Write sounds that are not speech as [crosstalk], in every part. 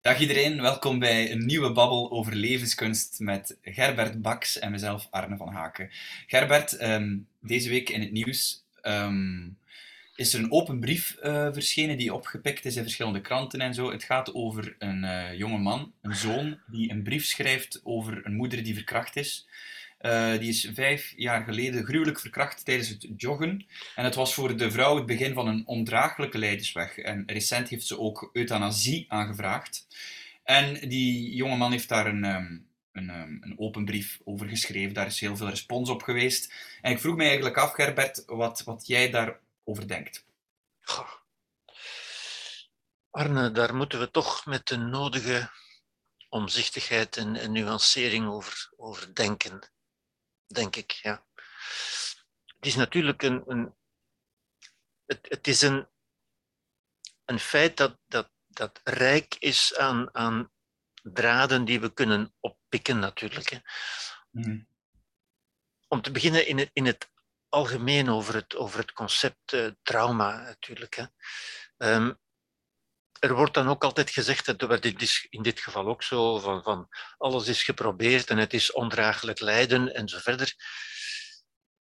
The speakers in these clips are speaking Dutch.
Dag iedereen, welkom bij een nieuwe babbel over levenskunst met Gerbert Baks en mezelf Arne van Haken. Gerbert, ehm, deze week in het nieuws ehm, is er een open brief uh, verschenen die opgepikt is in verschillende kranten en zo. Het gaat over een uh, jonge man, een zoon, die een brief schrijft over een moeder die verkracht is. Uh, die is vijf jaar geleden gruwelijk verkracht tijdens het joggen. En het was voor de vrouw het begin van een ondraaglijke leidersweg. En recent heeft ze ook euthanasie aangevraagd. En die jonge man heeft daar een, um, een, um, een, open brief over geschreven. Daar is heel veel respons op geweest. En ik vroeg me eigenlijk af, Gerbert, wat, wat jij daarover denkt. Arne, daar moeten we toch met de nodige omzichtigheid en, en nuancering over, over denken denk ik. Ja. Het is natuurlijk een, een het, het, is een, een feit dat, dat, dat rijk is aan, aan draden die we kunnen oppikken, natuurlijk. Hè. Mm. Om te beginnen in het, in het algemeen over het, over het concept uh, trauma, natuurlijk. Hè. Um, er wordt dan ook altijd gezegd, dat werd in dit geval ook zo, van, van alles is geprobeerd en het is ondraaglijk lijden en zo verder.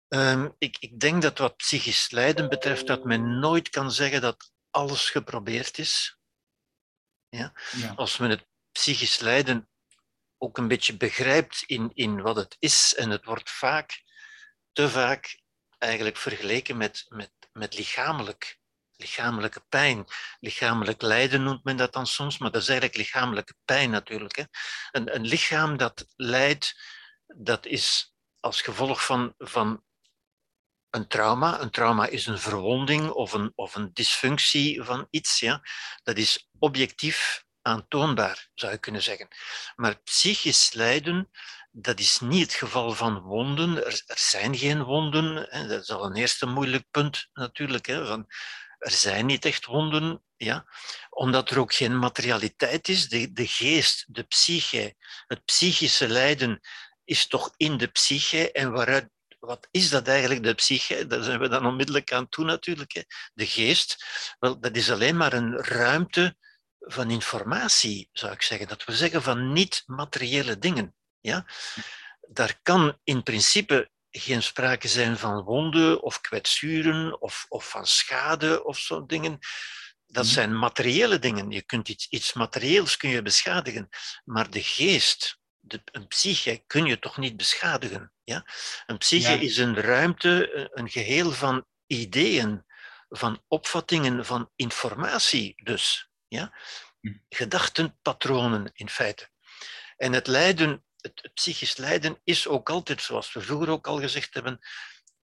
Ehm, ik, ik denk dat wat psychisch lijden betreft, dat men nooit kan zeggen dat alles geprobeerd is. Ja? ja. Als men het psychisch lijden ook een beetje begrijpt in, in wat het is, en het wordt vaak, te vaak, eigenlijk vergeleken met, met, met lichamelijk lichamelijke pijn. Lichamelijk lijden noemt men dat dan soms, maar dat is eigenlijk lichamelijke pijn natuurlijk. Hè. Een, een lichaam dat lijdt, dat is als gevolg van, van een trauma. Een trauma is een verwonding of een, of een dysfunctie van iets. Ja. Dat is objectief aantoonbaar, zou je kunnen zeggen. Maar psychisch lijden, dat is niet het geval van wonden. Er, zijn geen wonden. Dat is al een eerste moeilijk punt natuurlijk. Van, er zijn niet echt wonden, ja, omdat er ook geen materialiteit is. De, de geest, de psyche, het psychische lijden is toch in de psyche en waaruit wat is dat eigenlijk, de psyche? Daar zijn we dan onmiddellijk aan toe natuurlijk. Hè. De geest, wel, dat is alleen maar een ruimte van informatie, zou ik zeggen. Dat we zeggen van niet-materiële dingen. Ja? Daar kan in principe geen sprake zijn van wonden of kwetsuren of, of van schade of zo dingen. Dat mhm. zijn materiële dingen. Je kunt iets, iets materieels kun je beschadigen, maar de geest, de, een psyche, kun je toch niet beschadigen. Ja? Een psyche is een ruimte, een geheel van ideeën, van opvattingen, van informatie dus. Ja? Mhm. Gedachtenpatronen in feite. En het lijden het, psychisch lijden is ook altijd, zoals we vroeger ook al gezegd hebben,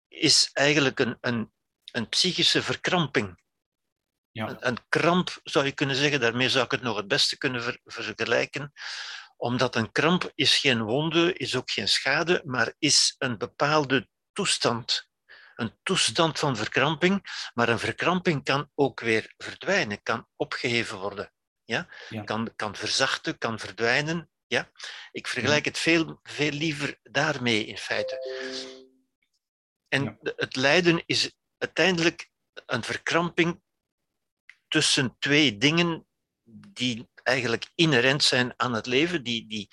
is eigenlijk een, een, een psychische verkramping. Ja. Een, een, kramp zou je kunnen zeggen, daarmee zou ik het nog het beste kunnen vergelijken. Omdat een kramp is geen wonde, is ook geen schade, maar is een bepaalde toestand. Een toestand van verkramping, maar een verkramping kan ook weer verdwijnen, kan opgeheven worden. Ja? ja. Kan, kan verzachten, kan verdwijnen, ja? Ik vergelijk het veel, veel liever daarmee in feite. En het lijden is uiteindelijk een verkramping tussen twee dingen die eigenlijk inherent zijn aan het leven, die, die,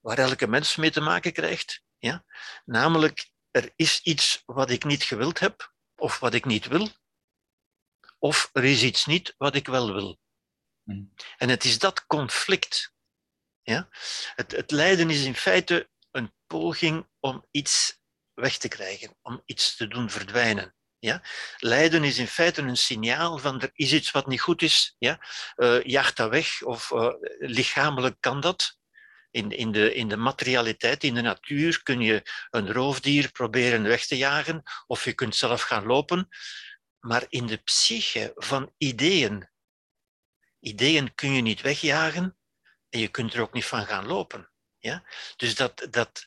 waar elke mens mee te maken krijgt. Ja? Namelijk, er is iets wat ik niet gewild heb, of wat ik niet wil, of er is iets niet wat ik wel wil. Mm. En het is dat conflict ja? Het, het lijden is in feite een poging om iets weg te krijgen, om iets te doen verdwijnen. Ja? Lijden is in feite een signaal van er is iets wat niet goed is. Ja? Uh, jaag dat weg, of uh, lichamelijk kan dat. In, in, de, in de materialiteit, in de natuur, kun je een roofdier proberen weg te jagen, of je kunt zelf gaan lopen. Maar in de psyche van ideeën, ideeën kun je niet wegjagen, en je kunt er ook niet van gaan lopen. Ja? Dus dat, dat,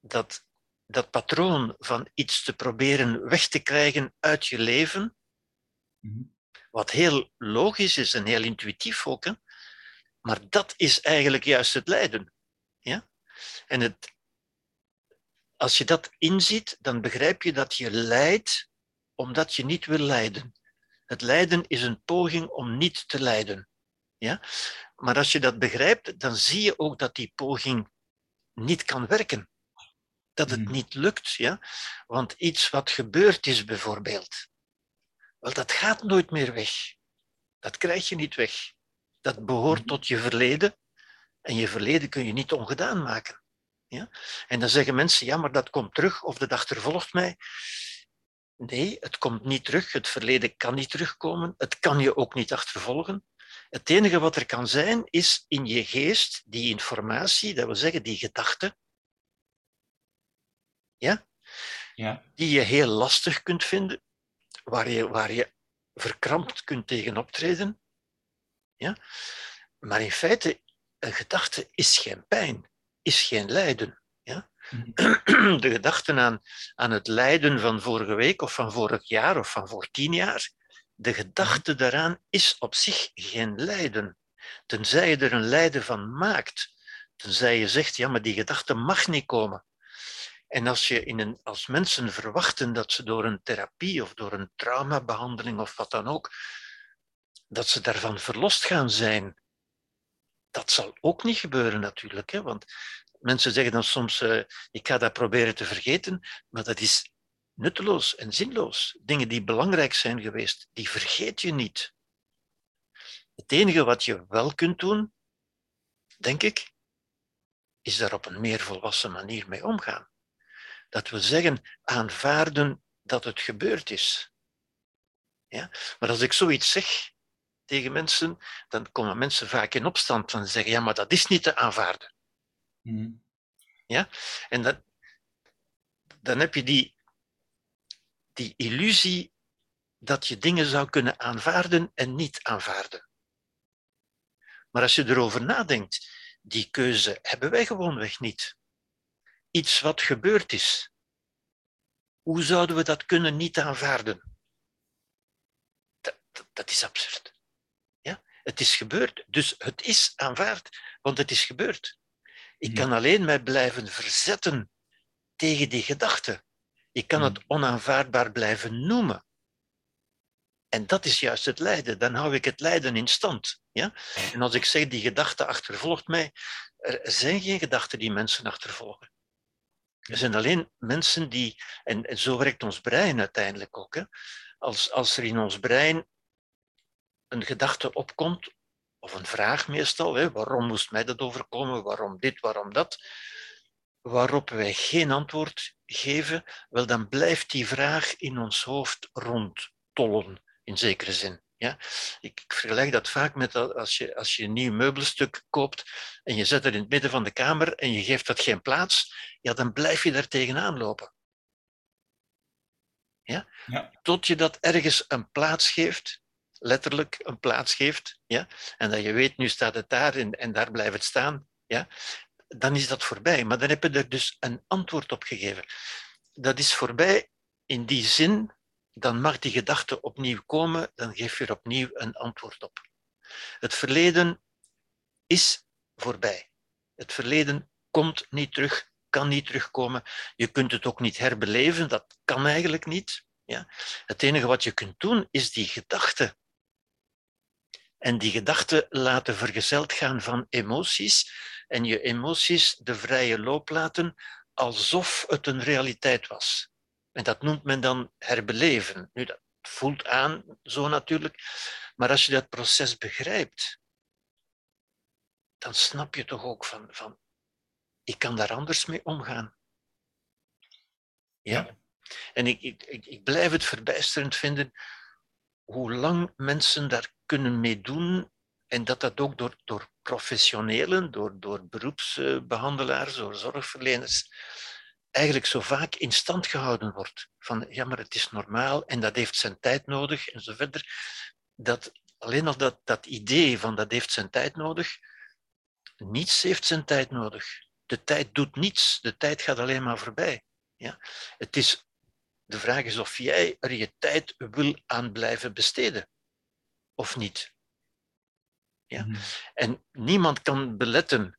dat, dat patroon van iets te proberen weg te krijgen uit je leven, mhm. wat heel logisch is en heel intuïtief ook, hè? maar dat is eigenlijk juist het lijden. Ja? En het, als je dat inziet, dan begrijp je dat je lijdt omdat je niet wil lijden. Het lijden is een poging om niet te lijden. Ja? Maar als je dat begrijpt, dan zie je ook dat die poging niet kan werken. Dat het Mhm. niet lukt. Ja? Want iets wat gebeurd is bijvoorbeeld, wel, dat gaat nooit meer weg. Dat krijg je niet weg. Dat behoort Mhm. tot je verleden. En je verleden kun je niet ongedaan maken. Ja? En dan zeggen mensen, ja, maar dat komt terug of dat achtervolgt mij. Nee, het komt niet terug. Het verleden kan niet terugkomen. Het kan je ook niet achtervolgen. Het enige wat er kan zijn, is in je geest die informatie, dat wil zeggen die gedachte, ja, Ja. die je heel lastig kunt vinden, waar je, waar je verkrampt kunt tegen optreden. Ja? Maar in feite, een gedachte is geen pijn, is geen lijden. Ja? Mhm. De gedachten aan, aan het lijden van vorige week of van vorig jaar of van voor tien jaar, de gedachte daaraan is op zich geen lijden. Tenzij je er een lijden van maakt. Tenzij je zegt, ja, maar die gedachte mag niet komen. En als, je in een, als mensen verwachten dat ze door een therapie of door een traumabehandeling of wat dan ook, dat ze daarvan verlost gaan zijn, dat zal ook niet gebeuren natuurlijk. Hè? Want mensen zeggen dan soms, eh, ik ga dat proberen te vergeten, maar dat is nutteloos en zinloos. Dingen die belangrijk zijn geweest, die vergeet je niet. Het enige wat je wel kunt doen, denk ik, is daar op een meer volwassen manier mee omgaan. Dat wil zeggen, aanvaarden dat het gebeurd is. Ja? Maar als ik zoiets zeg tegen mensen, dan komen mensen vaak in opstand van zeggen, ja, maar dat is niet te aanvaarden. Mhm. En dat, dan heb je die, die illusie dat je dingen zou kunnen aanvaarden en niet aanvaarden. Maar als je erover nadenkt, die keuze hebben wij gewoonweg niet. Iets wat gebeurd is. Hoe zouden we dat kunnen niet aanvaarden? Dat, dat, dat is absurd. Ja? Het is gebeurd, dus het is aanvaard, want het is gebeurd. Ik kan alleen mij blijven verzetten tegen die gedachte. Ik kan het onaanvaardbaar blijven noemen. En dat is juist het lijden. Dan hou ik het lijden in stand. Ja? En als ik zeg, die gedachte achtervolgt mij, er zijn geen gedachten die mensen achtervolgen. Er zijn alleen mensen die, en, en zo werkt ons brein uiteindelijk ook. Hè? Als, als er in ons brein een gedachte opkomt, of een vraag meestal, hè, waarom moest mij dat overkomen, waarom dit, waarom dat, waarop wij geen antwoord geven, wel dan blijft die vraag in ons hoofd rondtollen, in zekere zin. Ja? Ik, vergelijk dat vaak met als je, als je een nieuw meubelstuk koopt en je zet het in het midden van de kamer en je geeft dat geen plaats, ja, dan blijf je daar tegenaan lopen. Ja? Ja. Tot je dat ergens een plaats geeft, letterlijk een plaats geeft, ja? en dat je weet, nu staat het daar en, en daar blijft het staan, ja? Dan is dat voorbij. Maar dan heb je er dus een antwoord op gegeven. Dat is voorbij in die zin, dan mag die gedachte opnieuw komen, dan geef je er opnieuw een antwoord op. Het verleden is voorbij. Het verleden komt niet terug, kan niet terugkomen. Je kunt het ook niet herbeleven, dat kan eigenlijk niet. Ja? Het enige wat je kunt doen, is die gedachte. En die gedachte laten vergezeld gaan van emoties en je emoties de vrije loop laten alsof het een realiteit was. En dat noemt men dan herbeleven. Nu, dat voelt aan zo natuurlijk, maar als je dat proces begrijpt, dan snap je toch ook van, van ik kan daar anders mee omgaan. Ja? En ik, ik, ik, ik blijf het verbijsterend vinden hoe lang mensen daar kunnen mee doen en dat dat ook door, door professionelen, door, door beroepsbehandelaars, door zorgverleners, eigenlijk zo vaak in stand gehouden wordt. Van ja, maar het is normaal en dat heeft zijn tijd nodig en zo verder. Dat, alleen al dat, dat idee van dat heeft zijn tijd nodig, niets heeft zijn tijd nodig. De tijd doet niets, de tijd gaat alleen maar voorbij. Ja? Het is, de vraag is of jij er je tijd wil aan blijven besteden, of niet. Ja? Mhm. En niemand kan beletten,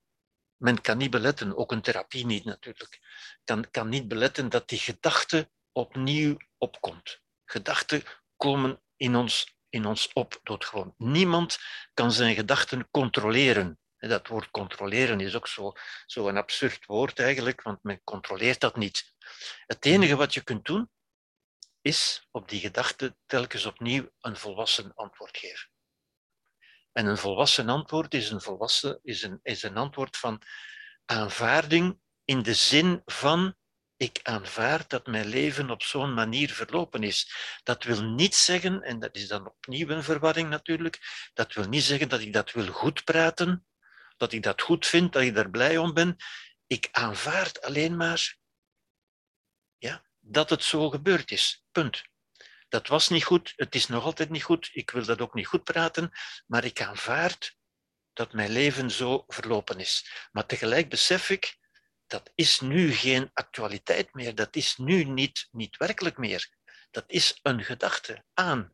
men kan niet beletten, ook een therapie niet natuurlijk, kan, kan niet beletten dat die gedachte opnieuw opkomt. Gedachten komen in ons in ons op, doodgewoon. Niemand kan zijn gedachten controleren. Dat woord controleren is ook zo, zo een absurd woord eigenlijk, want men controleert dat niet. Het enige wat je kunt doen, is op die gedachte telkens opnieuw een volwassen antwoord geven. En een volwassen antwoord is een, volwassen, is een, is een antwoord van aanvaarding in de zin van ik aanvaard dat mijn leven op zo'n manier verlopen is. Dat wil niet zeggen, en dat is dan opnieuw een verwarring natuurlijk, dat wil niet zeggen dat ik dat wil goed praten, dat ik dat goed vind, dat ik daar blij om ben. Ik aanvaard alleen maar ja, dat het zo gebeurd is. Punt. Dat was niet goed, het is nog altijd niet goed, ik wil dat ook niet goed praten, maar ik aanvaard dat mijn leven zo verlopen is. Maar tegelijk besef ik, dat is nu geen actualiteit meer, dat is nu niet, niet werkelijk meer. Dat is een gedachte aan.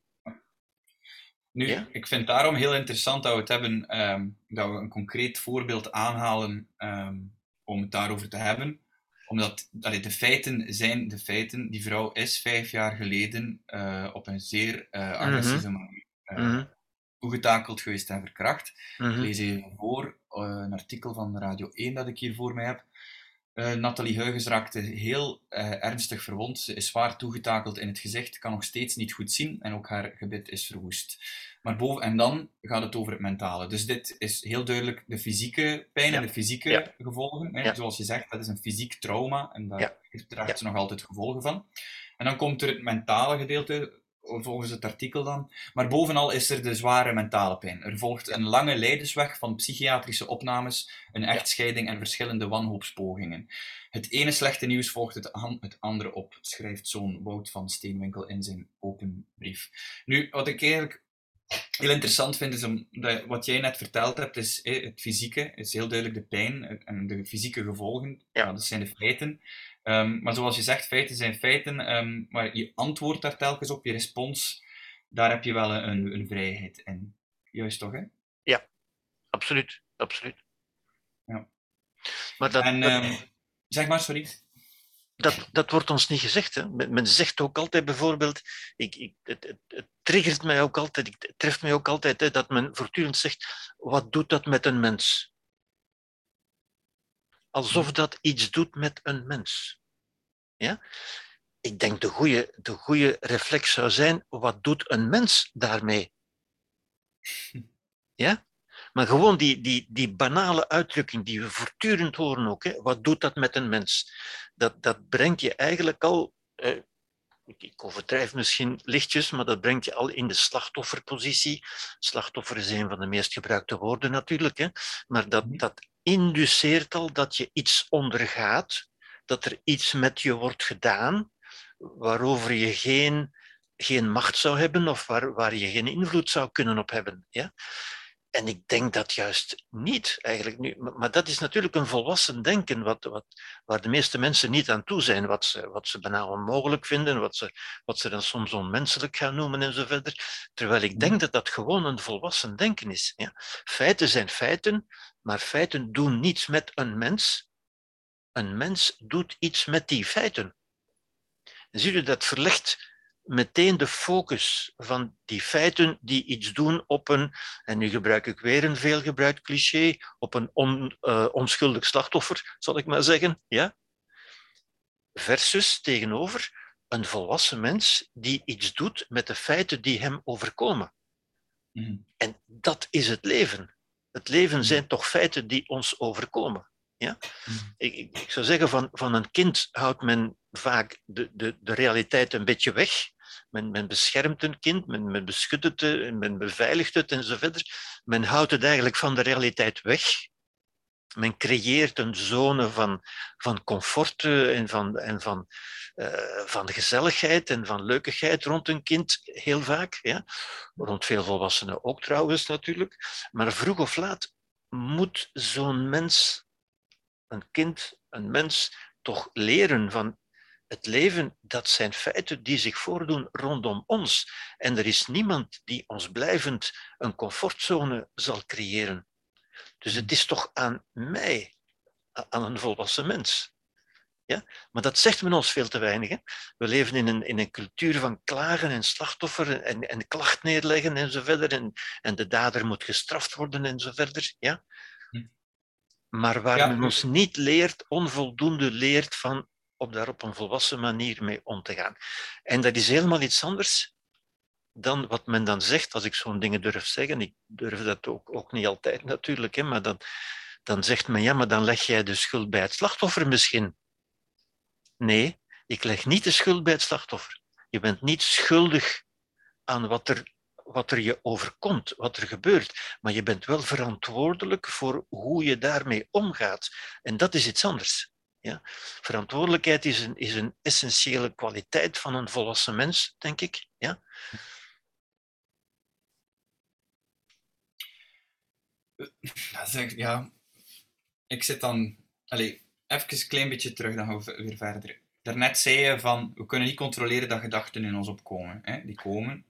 Nu, ik vind het daarom heel interessant dat we het hebben, ehm, dat we een concreet voorbeeld aanhalen um, om het daarover te hebben. Omdat allee, de feiten zijn de feiten. Die vrouw is vijf jaar geleden uh, op een zeer uh, agressieve manier uh, mm -hmm. toegetakeld geweest en verkracht. Mm -hmm. Ik lees even voor een artikel van Radio 1 dat ik hier voor mij heb. Nathalie Huygens raakte heel ernstig verwond. Ze is zwaar toegetakeld in het gezicht, kan nog steeds niet goed zien en ook haar gebit is verwoest. Maar boven, en dan gaat het over het mentale. Dus dit is heel duidelijk de fysieke pijn ja. en de fysieke ja. gevolgen. Hè? Ja. Zoals je zegt, dat is een fysiek trauma en daar draagt ze nog altijd gevolgen van. En dan komt er het mentale gedeelte, volgens het artikel dan. Maar bovenal is er de zware mentale pijn. Er volgt een lange leidensweg van psychiatrische opnames, een echtscheiding en verschillende wanhoopspogingen. Het ene slechte nieuws volgt het, het andere op, schrijft zoon Wout van Steenwinkel in zijn open brief. Nu, wat ik eigenlijk heel interessant vind, is om, dat, wat jij net verteld hebt, is het fysieke, is heel duidelijk de pijn en de fysieke gevolgen. Ja. dat zijn de feiten. Um, maar zoals je zegt, feiten zijn feiten, um, maar je antwoord daar telkens op, je respons, daar heb je wel een, een vrijheid in. Juist toch, hè? Ja, absoluut. absoluut. Ja. Maar dat, en, um, zeg maar, sorry. Dat, dat wordt ons niet gezegd. Hè. Men, zegt ook altijd bijvoorbeeld, ik, ik, het, het, het, triggert mij ook altijd, het treft mij ook altijd, hè, dat men voortdurend zegt, wat doet dat met een mens? Alsof dat iets doet met een mens. Ja? Ik denk de goede, de goede reflex zou zijn, wat doet een mens daarmee? [laughs] Ja? Maar gewoon die, die, die banale uitdrukking die we voortdurend horen ook, hè, wat doet dat met een mens? Dat, dat brengt je eigenlijk al, eh, ik overdrijf misschien lichtjes, maar dat brengt je al in de slachtofferpositie. Slachtoffer is een van de meest gebruikte woorden natuurlijk, hè, maar dat, dat induceert al dat je iets ondergaat, dat er iets met je wordt gedaan waarover je geen, geen macht zou hebben of waar, waar je geen invloed zou kunnen op hebben. Ja? En ik denk dat juist niet, eigenlijk nu. Maar dat is natuurlijk een volwassen denken, wat, wat, waar de meeste mensen niet aan toe zijn, wat ze, wat ze bijna onmogelijk vinden, wat ze, wat ze dan soms onmenselijk gaan noemen en zo verder. Terwijl ik denk dat dat gewoon een volwassen denken is. Ja? Feiten zijn feiten, maar feiten doen niets met een mens. Een mens doet iets met die feiten. Zie je, dat verlegt meteen de focus van die feiten die iets doen op een, en nu gebruik ik weer een veelgebruikt cliché, op een on, uh, onschuldig slachtoffer, zal ik maar zeggen, ja? versus tegenover een volwassen mens die iets doet met de feiten die hem overkomen. Mm. En dat is het leven. Het leven zijn toch feiten die ons overkomen. Ja? Mm. Ik, ik, ik, zou zeggen, van, van een kind houdt men vaak de, de, de realiteit een beetje weg. Men, men beschermt een kind, men, men beschut het, men beveiligt het en zo verder. Men houdt het eigenlijk van de realiteit weg. Men creëert een zone van, van comfort en, van, en van, uh, van gezelligheid en van leukigheid rond een kind, heel vaak. Ja? Rond veel volwassenen ook trouwens natuurlijk. Maar vroeg of laat moet zo'n mens, een kind, een mens, toch leren van het leven, dat zijn feiten die zich voordoen rondom ons. En er is niemand die ons blijvend een comfortzone zal creëren. Dus het is toch aan mij, aan een volwassen mens, Ja? Maar dat zegt men ons veel te weinig. Hè? We leven in een, in een cultuur van klagen en slachtoffer en, en klacht neerleggen en zo verder. En, en de dader moet gestraft worden en zo verder. Ja? Hm. Maar waar men ons niet leert, onvoldoende leert van op daar op een volwassen manier mee om te gaan. En dat is helemaal iets anders dan wat men dan zegt, als ik zo'n dingen durf zeggen. Ik durf dat ook, ook niet altijd natuurlijk, hè, maar dan, dan zegt men ja, maar dan leg jij de schuld bij het slachtoffer misschien. Nee, ik leg niet de schuld bij het slachtoffer. Je bent niet schuldig aan wat er, wat er je overkomt, wat er gebeurt, maar je bent wel verantwoordelijk voor hoe je daarmee omgaat. En dat is iets anders. Ja? Verantwoordelijkheid is een, is een essentiële kwaliteit van een volwassen mens, denk ik. Ja? ja, ik zit dan. Allez, even een klein beetje terug, dan gaan we weer verder. Daarnet zei je van we kunnen niet controleren dat gedachten in ons opkomen. Hè? Die komen.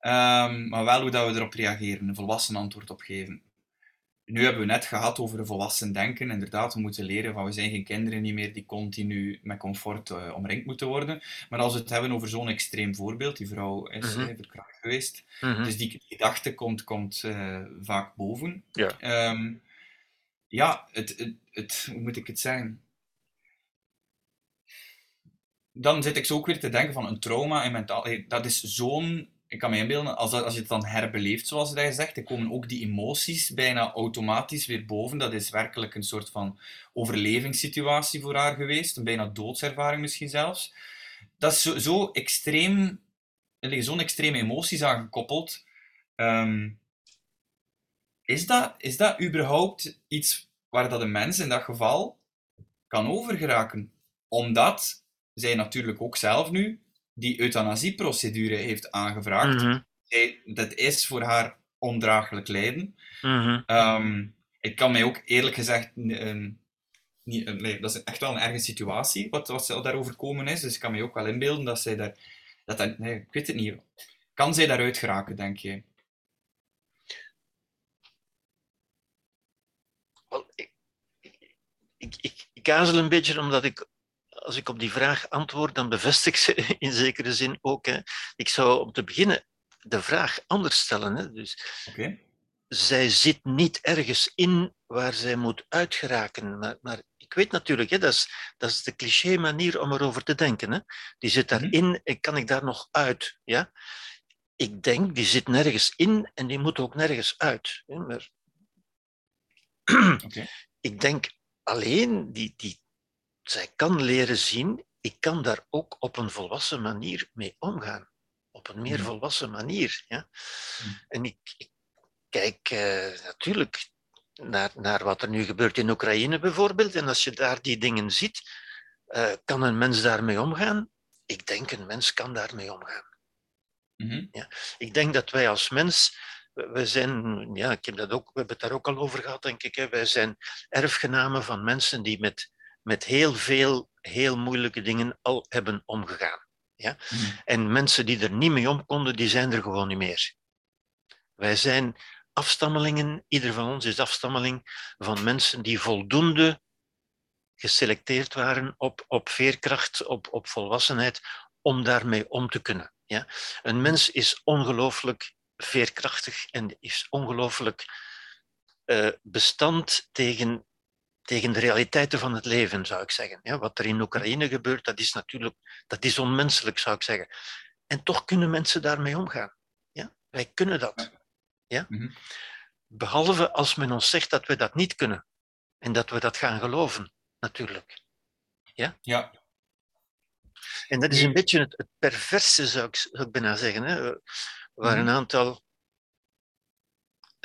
Um, maar wel hoe dat we erop reageren, een volwassen antwoord op geven. Nu hebben we net gehad over een volwassen denken. Inderdaad, we moeten leren van we zijn geen kinderen niet meer die continu met comfort uh, omringd moeten worden. Maar als we het hebben over zo'n extreem voorbeeld, die vrouw is mm -hmm. verkracht geweest. Mm -hmm. Dus die gedachte komt, komt uh, vaak boven. Ja, um, ja het, het, het, hoe moet ik het zeggen? Dan zit ik zo ook weer te denken van een trauma en mentaal. Dat is zo'n ik kan me inbeelden, als, als je het dan herbeleeft, zoals hij zegt, dan komen ook die emoties bijna automatisch weer boven. Dat is werkelijk een soort van overlevingssituatie voor haar geweest, een bijna doodservaring misschien zelfs. Dat is zo, zo extreem, er liggen zo'n extreme emoties aan gekoppeld. Um, is, dat, is dat überhaupt iets waar dat een mens in dat geval kan overgeraken? Omdat zij natuurlijk ook zelf nu die euthanasieprocedure heeft aangevraagd. Mm dat is voor haar ondraaglijk lijden. Mm um, ik kan mij ook eerlijk gezegd. Uh, niet, nee, dat is echt wel een erge situatie wat, wat ze daarover komen is. Dus ik kan me ook wel inbeelden dat zij daar. Dat dat, nee, ik weet het niet. Kan zij daaruit geraken, denk je? Well, ik, ik, ik, ik, ik aarzel een beetje omdat ik als ik op die vraag antwoord, dan bevestig ze [laughs] in zekere zin ook. Hè. Ik zou om te beginnen de vraag anders stellen. Hè. Dus, okay. Zij zit niet ergens in waar zij moet uitgeraken. Maar, maar ik weet natuurlijk, hè, dat, is, dat is de cliché manier om erover te denken. Hè. Die zit daarin mm en kan ik daar nog uit? Ja? Ik denk, die zit nergens in en die moet ook nergens uit. Hè. Maar... Okay. [clears throat] Ik denk alleen die, die zij kan leren zien, ik kan daar ook op een volwassen manier mee omgaan. Op een meer volwassen manier. Ja? En ik, ik kijk uh, natuurlijk naar, naar wat er nu gebeurt in Oekraïne bijvoorbeeld. En als je daar die dingen ziet, uh, kan een mens daarmee omgaan? Ik denk een mens kan daarmee omgaan. Mm -hmm. ja. Ik denk dat wij als mens we zijn, ja, ik heb dat ook, we hebben het daar ook al over gehad, denk ik. Hè. Wij zijn erfgenamen van mensen die met met heel veel heel moeilijke dingen al hebben omgegaan. Ja? Mm. En mensen die er niet mee om konden, die zijn er gewoon niet meer. Wij zijn afstammelingen, ieder van ons is afstammeling van mensen die voldoende geselecteerd waren op, op veerkracht, op, op volwassenheid, om daarmee om te kunnen. Ja? Een mens is ongelooflijk veerkrachtig en is ongelooflijk uh, bestand tegen tegen de realiteiten van het leven, zou ik zeggen. Ja, wat er in Oekraïne gebeurt, dat is natuurlijk dat is onmenselijk, zou ik zeggen. En toch kunnen mensen daarmee omgaan. Ja? Wij kunnen dat. Ja? Mm -hmm. Behalve als men ons zegt dat we dat niet kunnen. En dat we dat gaan geloven, natuurlijk. Ja? Ja. En dat is een beetje het, het perverse, zou ik, zou ik bijna zeggen. Hè? Waar een aantal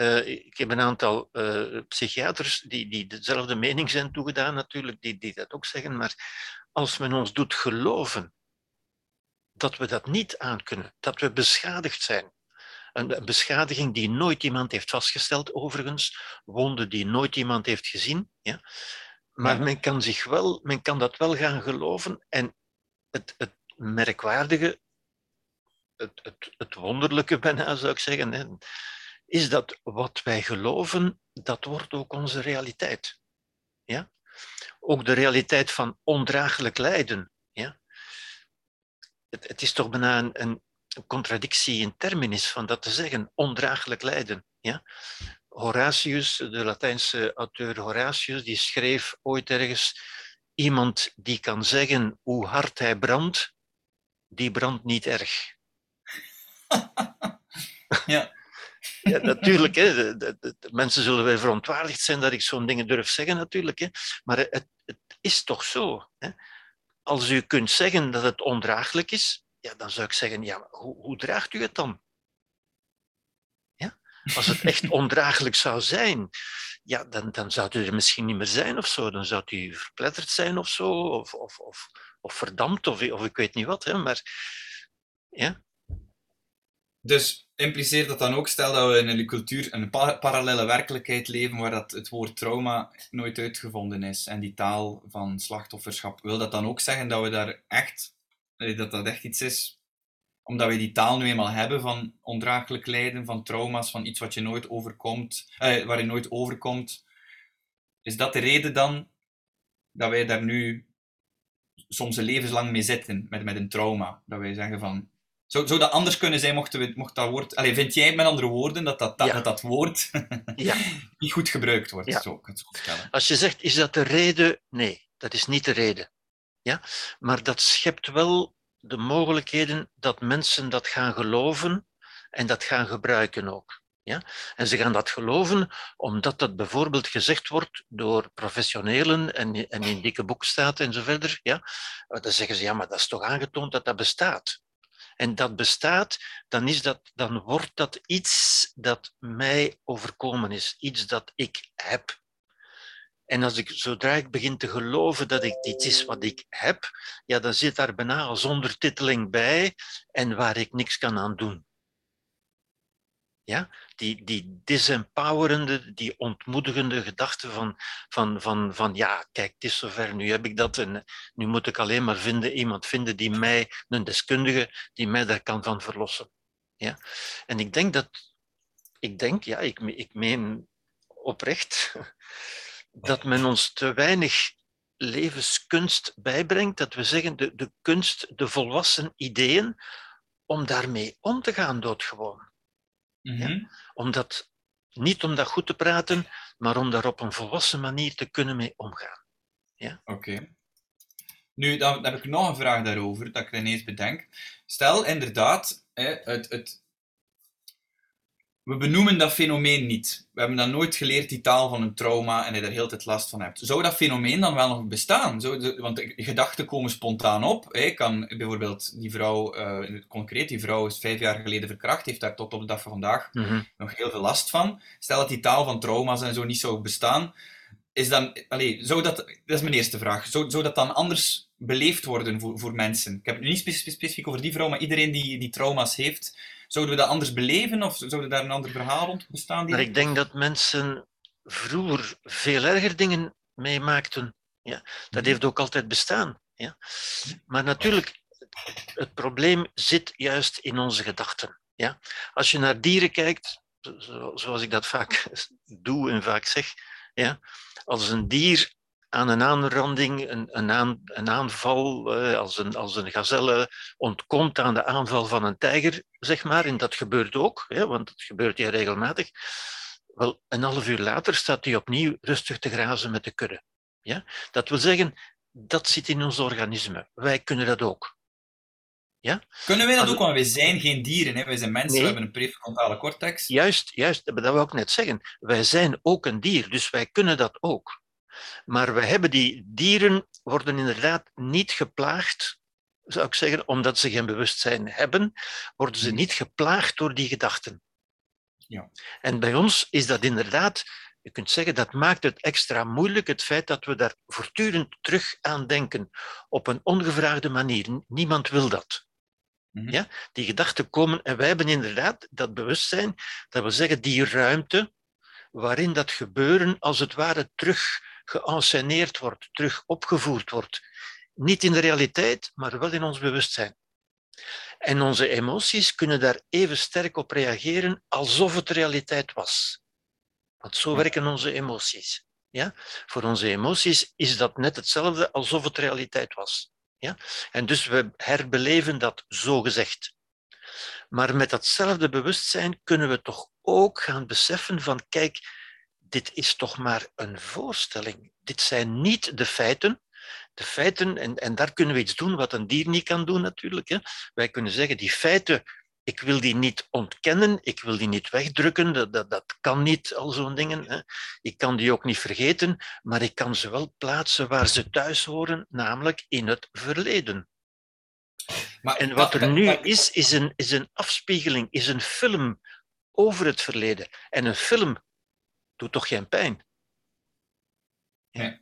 uh, ik heb een aantal uh, psychiaters die, die dezelfde mening zijn toegedaan, natuurlijk, die, die dat ook zeggen. Maar als men ons doet geloven dat we dat niet aankunnen, dat we beschadigd zijn, een, beschadiging die nooit iemand heeft vastgesteld, overigens, wonden die nooit iemand heeft gezien. Ja? Maar ja. men kan zich wel, men kan dat wel gaan geloven. En het, het merkwaardige, het, het, het wonderlijke bijna zou ik zeggen, hè, is dat wat wij geloven, dat wordt ook onze realiteit. Ja? Ook de realiteit van ondraaglijk lijden. Ja? Het, het is toch bijna een, een, contradictie in terminis van dat te zeggen, ondraaglijk lijden. Ja? Horatius, de Latijnse auteur Horatius, die schreef ooit ergens, iemand die kan zeggen hoe hard hij brandt, die brandt niet erg. [laughs] ja. Ja, natuurlijk. Hè. De, de, de, mensen zullen weer verontwaardigd zijn dat ik zo'n dingen durf zeggen, natuurlijk. Hè. Maar het, het is toch zo. Hè. Als u kunt zeggen dat het ondraaglijk is, ja, dan zou ik zeggen, ja, hoe, hoe draagt u het dan? Ja? Als het echt [laughs] ondraaglijk zou zijn, ja, dan, dan zou u er misschien niet meer zijn of zo. Dan zou u verpletterd zijn of zo, of, of, of, of verdampt, of, of ik weet niet wat. Hè. Maar ja. Dus impliceert dat dan ook, stel dat we in een cultuur, een parallele werkelijkheid leven waar dat het woord trauma nooit uitgevonden is en die taal van slachtofferschap, wil dat dan ook zeggen dat we daar echt, dat dat echt iets is, omdat we die taal nu eenmaal hebben van ondraaglijk lijden, van trauma's, van iets wat je nooit overkomt, eh, waar je nooit overkomt, is dat de reden dan dat wij daar nu soms een levenslang mee zitten, met, met een trauma? Dat wij zeggen van, zou, zou dat anders kunnen zijn mocht, we, mocht dat woord... Allez, vind jij met andere woorden dat dat, dat, dat, dat woord [laughs] ja. niet goed gebruikt wordt? Ja. Zo Als je zegt, is dat de reden? Nee, dat is niet de reden. Ja? Maar dat schept wel de mogelijkheden dat mensen dat gaan geloven en dat gaan gebruiken ook. Ja? En ze gaan dat geloven omdat dat bijvoorbeeld gezegd wordt door professionelen en, en in dikke boeken staat en zo verder. Ja? Dan zeggen ze, ja, maar dat is toch aangetoond dat dat bestaat en dat bestaat, dan, is dat, dan wordt dat iets dat mij overkomen is, iets dat ik heb. En als ik, zodra ik begin te geloven dat ik dit is wat ik heb, ja, dan zit daar bijna als ondertiteling bij en waar ik niks kan aan doen. Ja? Die, die disempowerende, die ontmoedigende gedachte van, van, van, van ja, kijk, het is zover, nu heb ik dat en nu moet ik alleen maar vinden, iemand vinden die mij, een deskundige, die mij daar kan van verlossen. Ja? En ik denk dat, ik denk, ja, ik, ik meen oprecht, [laughs] dat men ons te weinig levenskunst bijbrengt, dat we zeggen de, de kunst, de volwassen ideeën, om daarmee om te gaan doodgewoon Mhm. Om dat, niet om dat goed te praten, maar om daar op een volwassen manier te kunnen mee omgaan. Ja? Oké. Nu, dan heb ik nog een vraag daarover, dat ik ineens bedenk. Stel inderdaad, het, het, we benoemen dat fenomeen niet. We hebben dan nooit geleerd die taal van een trauma en je daar heel tijd last van hebt. Zou dat fenomeen dan wel nog bestaan? Zou, want gedachten komen spontaan op. Hè. Kan bijvoorbeeld die vrouw, uh, concreet, die vrouw is vijf jaar geleden verkracht, heeft daar tot op de dag van vandaag mhm. nog heel veel last van. Stel dat die taal van trauma's en zo niet zou bestaan, is dan, allez, zou dat, dat is mijn eerste vraag, zou, zou dat dan anders beleefd worden voor, voor mensen? Ik heb het nu niet specifiek over die vrouw, maar iedereen die, die trauma's heeft, Zouden we dat anders beleven of zouden daar een ander verhaal rond bestaan? Maar ik denk dat mensen vroeger veel erger dingen meemaakten. Ja, dat mhm. heeft ook altijd bestaan. Ja. Maar natuurlijk, het probleem zit juist in onze gedachten. Ja. Als je naar dieren kijkt, zoals ik dat vaak [laughs] doe en vaak zeg, ja, als een dier aan een aanranding, een, een, aan, een aanval, eh, als, een, als een gazelle ontkomt aan de aanval van een tijger, zeg maar, en dat gebeurt ook, hè, want het gebeurt hier regelmatig, wel, een half uur later staat hij opnieuw rustig te grazen met de kudde. Ja? Dat wil zeggen, dat zit in ons organisme. Wij kunnen dat ook. Ja? Kunnen wij dat ook, want wij zijn geen dieren, hè? wij zijn mensen, we hebben een prefrontale cortex. Juist, juist, dat wil ik net zeggen. Wij zijn ook een dier, dus wij kunnen dat ook. Maar we hebben die dieren worden inderdaad niet geplaagd, zou ik zeggen, omdat ze geen bewustzijn hebben, worden ze hmm. niet geplaagd door die gedachten. Ja. En bij ons is dat inderdaad, je kunt zeggen, dat maakt het extra moeilijk, het feit dat we daar voortdurend terug aan denken, op een ongevraagde manier. Niemand wil dat. Mhm. Ja? Die gedachten komen en wij hebben inderdaad dat bewustzijn, dat we zeggen, die ruimte waarin dat gebeuren als het ware terug geënsceneerd wordt, terug opgevoerd wordt. Niet in de realiteit, maar wel in ons bewustzijn. En onze emoties kunnen daar even sterk op reageren alsof het realiteit was. Want zo werken onze emoties. ja, voor onze emoties, is dat net hetzelfde alsof het realiteit was. Ja? En dus we herbeleven dat zo gezegd. Maar met datzelfde bewustzijn kunnen we toch ook gaan beseffen van, kijk, dit is toch maar een voorstelling. Dit zijn niet de feiten. De feiten, en, en daar kunnen we iets doen wat een dier niet kan doen natuurlijk. Hè. Wij kunnen zeggen, die feiten ik wil die niet ontkennen, ik wil die niet wegdrukken, dat, dat, dat kan niet, al zo'n dingen. Hè. Ik kan die ook niet vergeten, maar ik kan ze wel plaatsen waar ze thuis horen, namelijk in het verleden. Maar, en wat er nu is, is een, is een afspiegeling, is een film over het verleden. En een film doet toch geen pijn? Ja.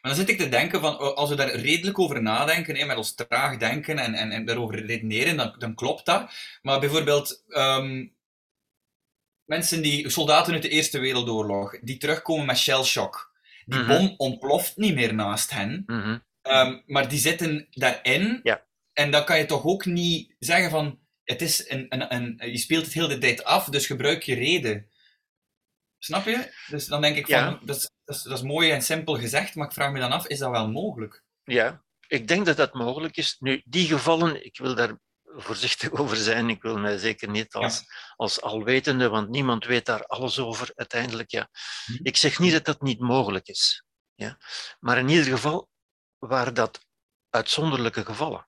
Maar dan zit ik te denken van, als we daar redelijk over nadenken, hè, met ons traag denken en, en, en daarover redeneren, dan, dan klopt dat. Maar bijvoorbeeld, ehm, mensen die, soldaten uit de Eerste Wereldoorlog, die terugkomen met shell shock. Die mhm. bom ontploft niet meer naast hen, mhm. ehm, maar die zitten daarin. Ja. En dan kan je toch ook niet zeggen van, het is een, een, een, je speelt het heel de tijd af, dus gebruik je reden. Snap je? Dus dan denk ik van, dat, is, dat, is, dat is mooi en simpel gezegd, maar ik vraag me dan af, is dat wel mogelijk? Ja, ik denk dat dat mogelijk is. Nu, die gevallen, ik wil daar voorzichtig [laughs] over zijn. Ik wil mij zeker niet als, als alwetende, want niemand weet daar alles over uiteindelijk. Ja. Mhm. Ik zeg niet dat dat niet mogelijk is. Ja. Maar in ieder geval waren dat uitzonderlijke gevallen.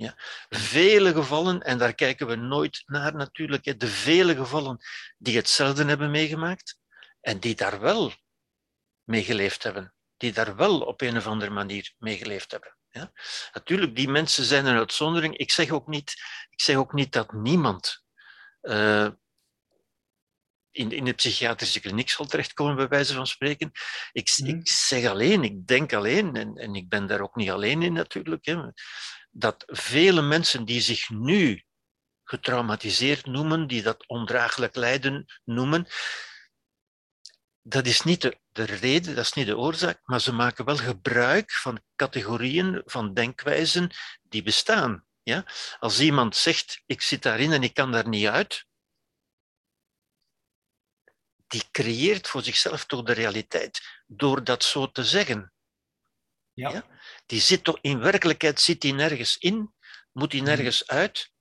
Ja. Vele gevallen, en daar kijken we nooit naar natuurlijk, de vele gevallen die hetzelfde hebben meegemaakt en die daar wel mee geleefd hebben, die daar wel op een of andere manier mee geleefd hebben. Ja. Natuurlijk, die mensen zijn een uitzondering. Ik zeg ook niet, ik zeg ook niet dat niemand uh, in, in de psychiatrische kliniek zal terechtkomen, bij wijze van spreken. Ik, ik zeg alleen, ik denk alleen, en, en ik ben daar ook niet alleen in natuurlijk, hè, dat vele mensen die zich nu getraumatiseerd noemen, die dat ondraaglijk lijden noemen, dat is niet de, de, reden, dat is niet de oorzaak, maar ze maken wel gebruik van categorieën, van denkwijzen die bestaan. Ja? Als iemand zegt, ik zit daarin en ik kan daar niet uit, die creëert voor zichzelf toch de realiteit door dat zo te zeggen. Ja. ja? Die zit toch, in werkelijkheid zit hij nergens in, moet hij mhm. nergens uit,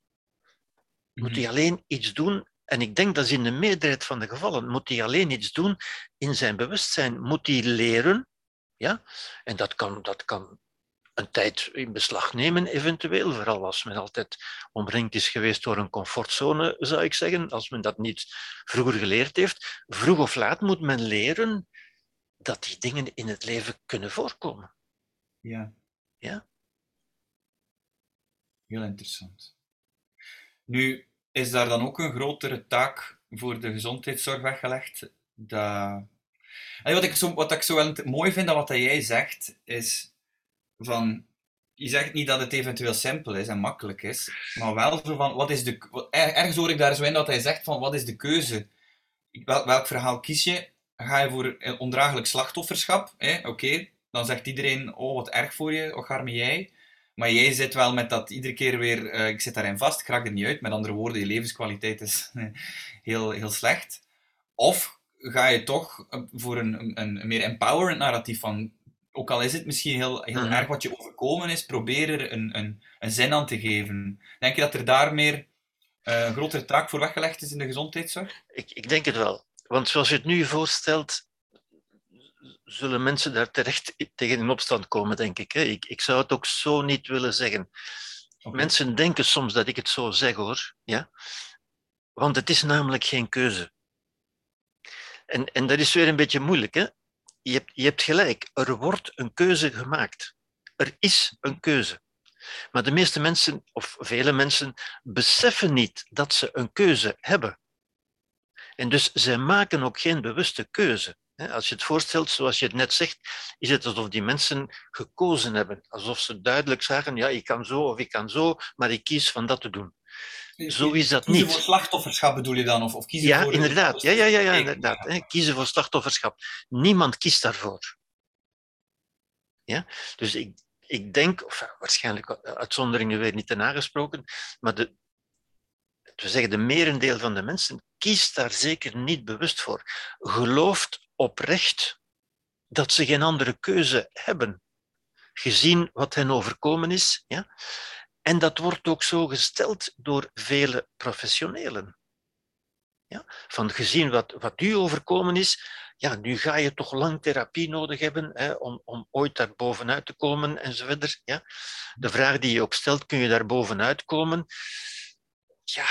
moet hij mhm. alleen iets doen. En ik denk dat is in de meerderheid van de gevallen, moet hij alleen iets doen in zijn bewustzijn, moet hij leren. Ja? En dat kan, dat kan een tijd in beslag nemen, eventueel. Vooral als men altijd omringd is geweest door een comfortzone, zou ik zeggen. Als men dat niet vroeger geleerd heeft. Vroeg of laat moet men leren dat die dingen in het leven kunnen voorkomen. Ja. Ja? Heel interessant. Nu, is daar dan ook een grotere taak voor de gezondheidszorg weggelegd? Dat... wat, ik zo, wat ik zo wel mooi vind aan wat jij zegt, is van... Je zegt niet dat het eventueel simpel is en makkelijk is, maar wel van, wat is de... Ergens hoor ik daar zo in dat hij zegt van, wat is de keuze? Wel, welk verhaal kies je? Ga je voor ondraaglijk slachtofferschap? Oké, dan zegt iedereen, oh wat erg voor je, och arme jij. Maar jij zit wel met dat iedere keer weer, uh, ik zit daarin vast, ik raak er niet uit. Met andere woorden, je levenskwaliteit is [laughs] heel, heel slecht. Of ga je toch eh, voor een, een, meer empowerend narratief van, ook al is het misschien heel, heel mhm. erg wat je overkomen is, probeer er een, een, een zin aan te geven. Denk je dat er daar meer uh, een grotere taak voor weggelegd is in de gezondheidszorg? Ik, ik denk het wel. Want zoals je het nu voorstelt, zullen mensen daar terecht tegen in opstand komen, denk ik. Ik, ik zou het ook zo niet willen zeggen. Mensen denken soms dat ik het zo zeg, hoor. Ja? Want het is namelijk geen keuze. En, en dat is weer een beetje moeilijk. Hè? Je, hebt, je hebt gelijk, er wordt een keuze gemaakt. Er is een keuze. Maar de meeste mensen, of vele mensen, beseffen niet dat ze een keuze hebben. En dus zij maken ook geen bewuste keuze. Als je het voorstelt, zoals je het net zegt, is het alsof die mensen gekozen hebben. Alsof ze duidelijk zeggen, ja, ik kan zo of ik kan zo, maar ik kies van dat te doen. Zo is dat kiezen niet. voor slachtofferschap bedoel je dan? Of, of kiezen ja, voor inderdaad. Ja, ja, ja, ja, inderdaad. Hè. Kiezen voor slachtofferschap. Niemand kiest daarvoor. Ja? Dus ik, ik denk, of waarschijnlijk uitzonderingen weer niet te nagesproken, maar de, we zeggen de merendeel van de mensen kiest daar zeker niet bewust voor. Gelooft oprecht dat ze geen andere keuze hebben, gezien wat hen overkomen is. Ja? En dat wordt ook zo gesteld door vele professionelen. Ja? Van gezien wat, wat u overkomen is, ja, nu ga je toch lang therapie nodig hebben hè, om, om ooit daar bovenuit te komen enzovoort. Ja? De vraag die je ook stelt, kun je daar bovenuit komen? Ja.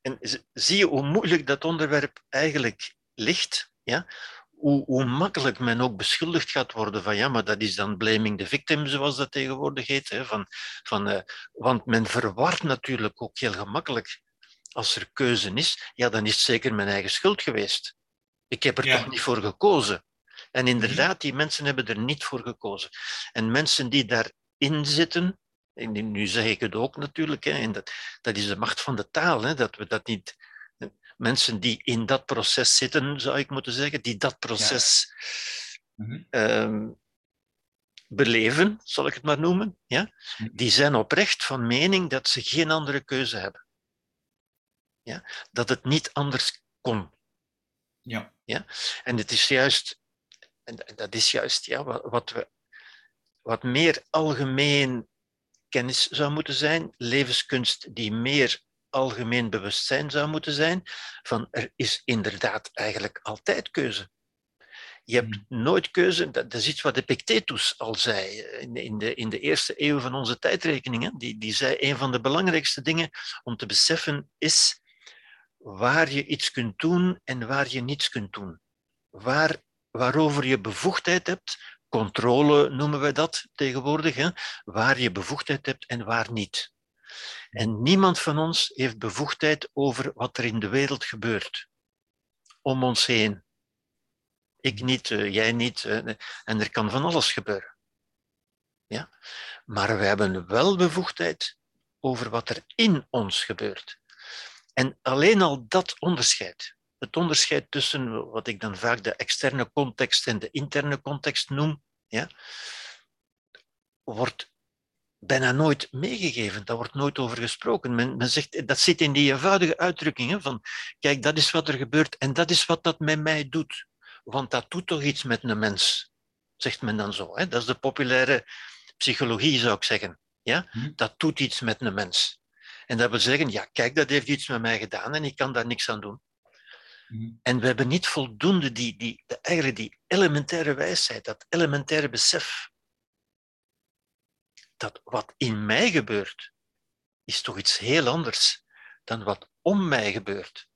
En zie je hoe moeilijk dat onderwerp eigenlijk ligt? Ja? Hoe, hoe makkelijk men ook beschuldigd gaat worden van ja, maar dat is dan blaming the victim, zoals dat tegenwoordig heet. Hè, van, van, uh, want men verwart natuurlijk ook heel gemakkelijk als er keuze is, ja, dan is het zeker mijn eigen schuld geweest. Ik heb er toch niet voor gekozen. En inderdaad, die mensen hebben er niet voor gekozen. En mensen die daarin zitten, en nu zeg ik het ook natuurlijk, hè, en dat, dat is de macht van de taal, hè, dat we dat niet. Mensen die in dat proces zitten, zou ik moeten zeggen, die dat proces mhm. ehm, beleven, zal ik het maar noemen, ja, mhm. die zijn oprecht van mening dat ze geen andere keuze hebben. Ja? Dat het niet anders kon. Ja. Ja? En het is juist, en dat is juist ja, wat, we, wat meer algemeen kennis zou moeten zijn, levenskunst die meer algemeen bewustzijn zou moeten zijn, van er is inderdaad eigenlijk altijd keuze. Je hebt hmm. nooit keuze, dat is iets wat Epictetus al zei in de, in de eerste eeuw van onze tijdrekening. Die, die zei, een van de belangrijkste dingen om te beseffen is waar je iets kunt doen en waar je niets kunt doen. Waar, waarover je bevoegdheid hebt, controle noemen we dat tegenwoordig, hè? waar je bevoegdheid hebt en waar niet. En niemand van ons heeft bevoegdheid over wat er in de wereld gebeurt, om ons heen. Ik niet, uh, jij niet, uh, en er kan van alles gebeuren. Ja? Maar we hebben wel bevoegdheid over wat er in ons gebeurt. En alleen al dat onderscheid, het onderscheid tussen wat ik dan vaak de externe context en de interne context noem, ja, wordt bijna nooit meegegeven. Daar wordt nooit over gesproken. Men, men zegt, dat zit in die eenvoudige uitdrukkingen van, kijk, dat is wat er gebeurt en dat is wat dat met mij doet. Want dat doet toch iets met een mens, zegt men dan zo. Hè? Dat is de populaire psychologie, zou ik zeggen. Ja? Hm. Dat doet iets met een mens. En dat wil zeggen, ja, kijk, dat heeft iets met mij gedaan en ik kan daar niks aan doen. Mhm. En we hebben niet voldoende die, die, de, eigenlijk die elementaire wijsheid, dat elementaire besef, dat wat in mij gebeurt, is toch iets heel anders dan wat om mij gebeurt.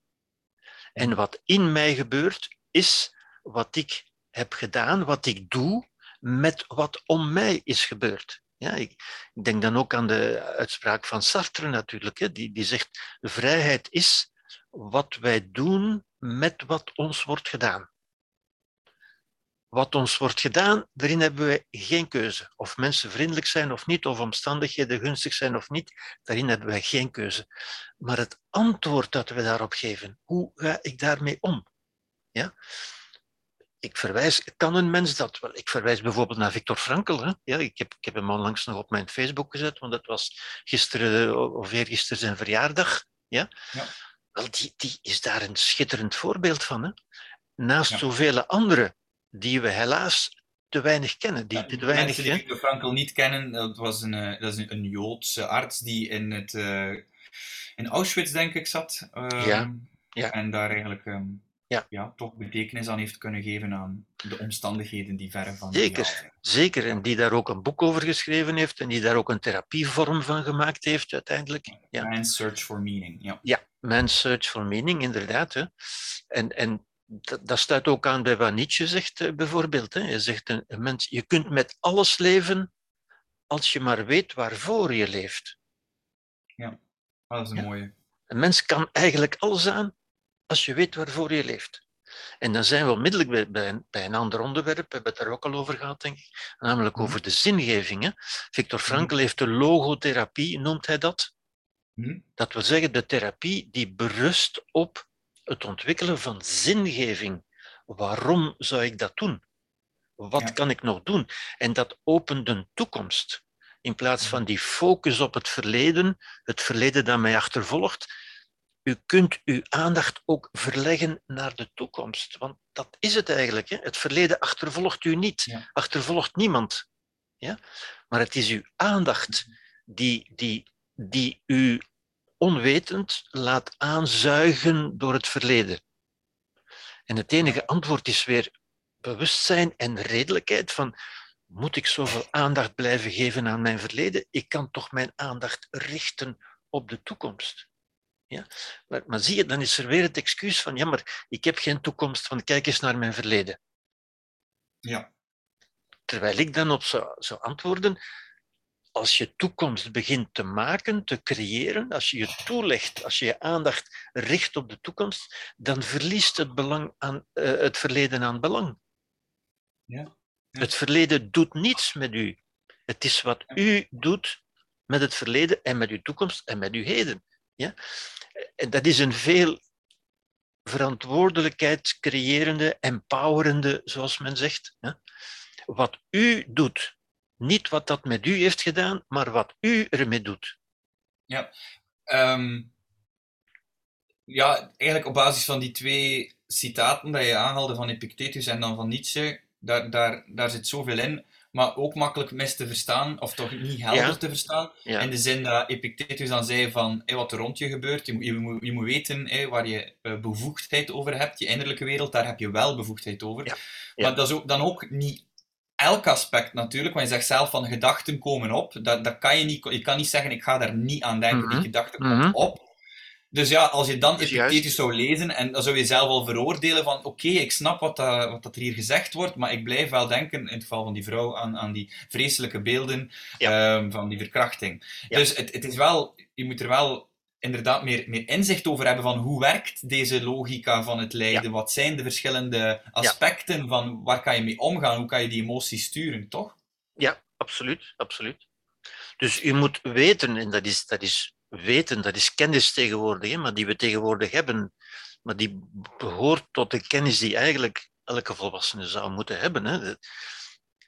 En mhm. wat in mij gebeurt, is wat ik heb gedaan, wat ik doe met wat om mij is gebeurd. Ja, ik, ik, denk dan ook aan de uitspraak van Sartre natuurlijk, hè, die, die zegt, vrijheid is wat wij doen met wat ons wordt gedaan. Wat ons wordt gedaan, daarin hebben wij geen keuze. Of mensen vriendelijk zijn of niet, of omstandigheden gunstig zijn of niet, daarin hebben wij geen keuze. Maar het antwoord dat we daarop geven, hoe ga ik daarmee om? Ja? ik verwijs, kan een mens dat wel? Ik verwijs bijvoorbeeld naar Victor Frankl. Hè? Ja, ik, heb, ik heb hem onlangs nog op mijn Facebook gezet, want dat was gisteren of eergisteren zijn verjaardag. Ja? ja. Wel, die, die is daar een schitterend voorbeeld van. Hè? Naast ja. zoveel anderen die we helaas te weinig kennen. Die, ja, te weinig, mensen die Victor Frankl niet kennen, dat, was een, eh, dat is een, een Joodse arts die in, het, uh, in Auschwitz, denk ik, zat. Ja. Ja. En daar eigenlijk um, ja. Ja, toch betekenis aan heeft kunnen geven aan de omstandigheden die verre van Zeker, zeker. En die daar ook een boek over geschreven heeft en die daar ook een therapievorm van gemaakt heeft uiteindelijk. Ja. Man's Search for Meaning. Ja, ja Man's Search for Meaning, inderdaad. Hè. En, en dat, dat staat ook aan bij wat Nietzsche zegt eh, bijvoorbeeld. Hè. Hij zegt, een, een mens, je kunt met alles leven als je maar weet waarvoor je leeft. Ja, dat is een mooie. Een mens kan eigenlijk alles aan als je weet waarvoor je leeft. En dan zijn we onmiddellijk bij, bij, bij een ander onderwerp, we hebben het daar ook al over gehad, denk ik, namelijk mhm. over de zingeving. Victor mhm. Frankl heeft de logotherapie, noemt hij dat. Mhm. Dat wil zeggen de therapie die berust op het ontwikkelen van zingeving. Waarom zou ik dat doen? Wat kan ik nog doen? En dat opent een toekomst. In plaats van die focus op het verleden, het verleden dat mij achtervolgt, u kunt uw aandacht ook verleggen naar de toekomst. Want dat is het eigenlijk. Hè? Het verleden achtervolgt u niet, Ja. achtervolgt niemand. Ja? Maar het is uw aandacht die, die, die u onwetend laat aanzuigen door het verleden. En het enige antwoord is weer bewustzijn en redelijkheid van moet ik zoveel aandacht blijven geven aan mijn verleden? Ik kan toch mijn aandacht richten op de toekomst. Ja? Maar, maar zie je, dan is er weer het excuus van ja, maar ik heb geen toekomst, van kijk eens naar mijn verleden. Ja. Terwijl ik dan op zou, zou antwoorden, als je toekomst begint te maken, te creëren, als je je toelegt, als je je aandacht richt op de toekomst, dan verliest het, belang aan, eh, het verleden aan belang. Ja. Ja. Het verleden doet niets met u. Het is wat u doet met het verleden en met uw toekomst en met uw heden. Ja? Dat is een veel verantwoordelijkheid creërende, empowerende, zoals men zegt. Ja? Wat u doet, niet wat dat met u heeft gedaan, maar wat u ermee doet. Ehm, ja, eigenlijk op basis van die twee citaten dat je aanhaalde van Epictetus en dan van Nietzsche, daar, daar, daar zit zoveel in, maar ook makkelijk mis te verstaan, of toch niet helder Ja. te verstaan. Ja. In de zin dat Epictetus dan zei van hé, wat er rond je gebeurt, je, moet- je, moet, je moet weten hé, waar je eh, bevoegdheid over hebt. Je innerlijke wereld, daar heb je wel bevoegdheid over. Ja. Maar dat is ook, dan ook niet elk aspect natuurlijk, want je zegt zelf van gedachten komen op. Dat, dat kan je, niet, je kan niet zeggen ik ga daar niet aan denken, Mhm. die gedachte Mhm. komt op. Dus ja, als je dan juist. zou lezen, en dan zou je zelf al veroordelen van oké, ik snap wat, dat, wat dat er hier gezegd wordt, maar ik blijf wel denken, in het geval van die vrouw, aan, aan die vreselijke beelden ehm, van die verkrachting. Ja. Dus het, het is wel, je moet er wel inderdaad meer, meer inzicht over hebben van hoe werkt deze logica van het lijden, wat zijn de verschillende aspecten van waar kan je mee omgaan, hoe kan je die emoties sturen, toch? Ja, absoluut, absoluut. Dus u moet weten, en dat is, dat is weten, dat is kennis tegenwoordig, hè, maar die we tegenwoordig hebben, maar die behoort tot de kennis die eigenlijk elke volwassene zou moeten hebben. Hè.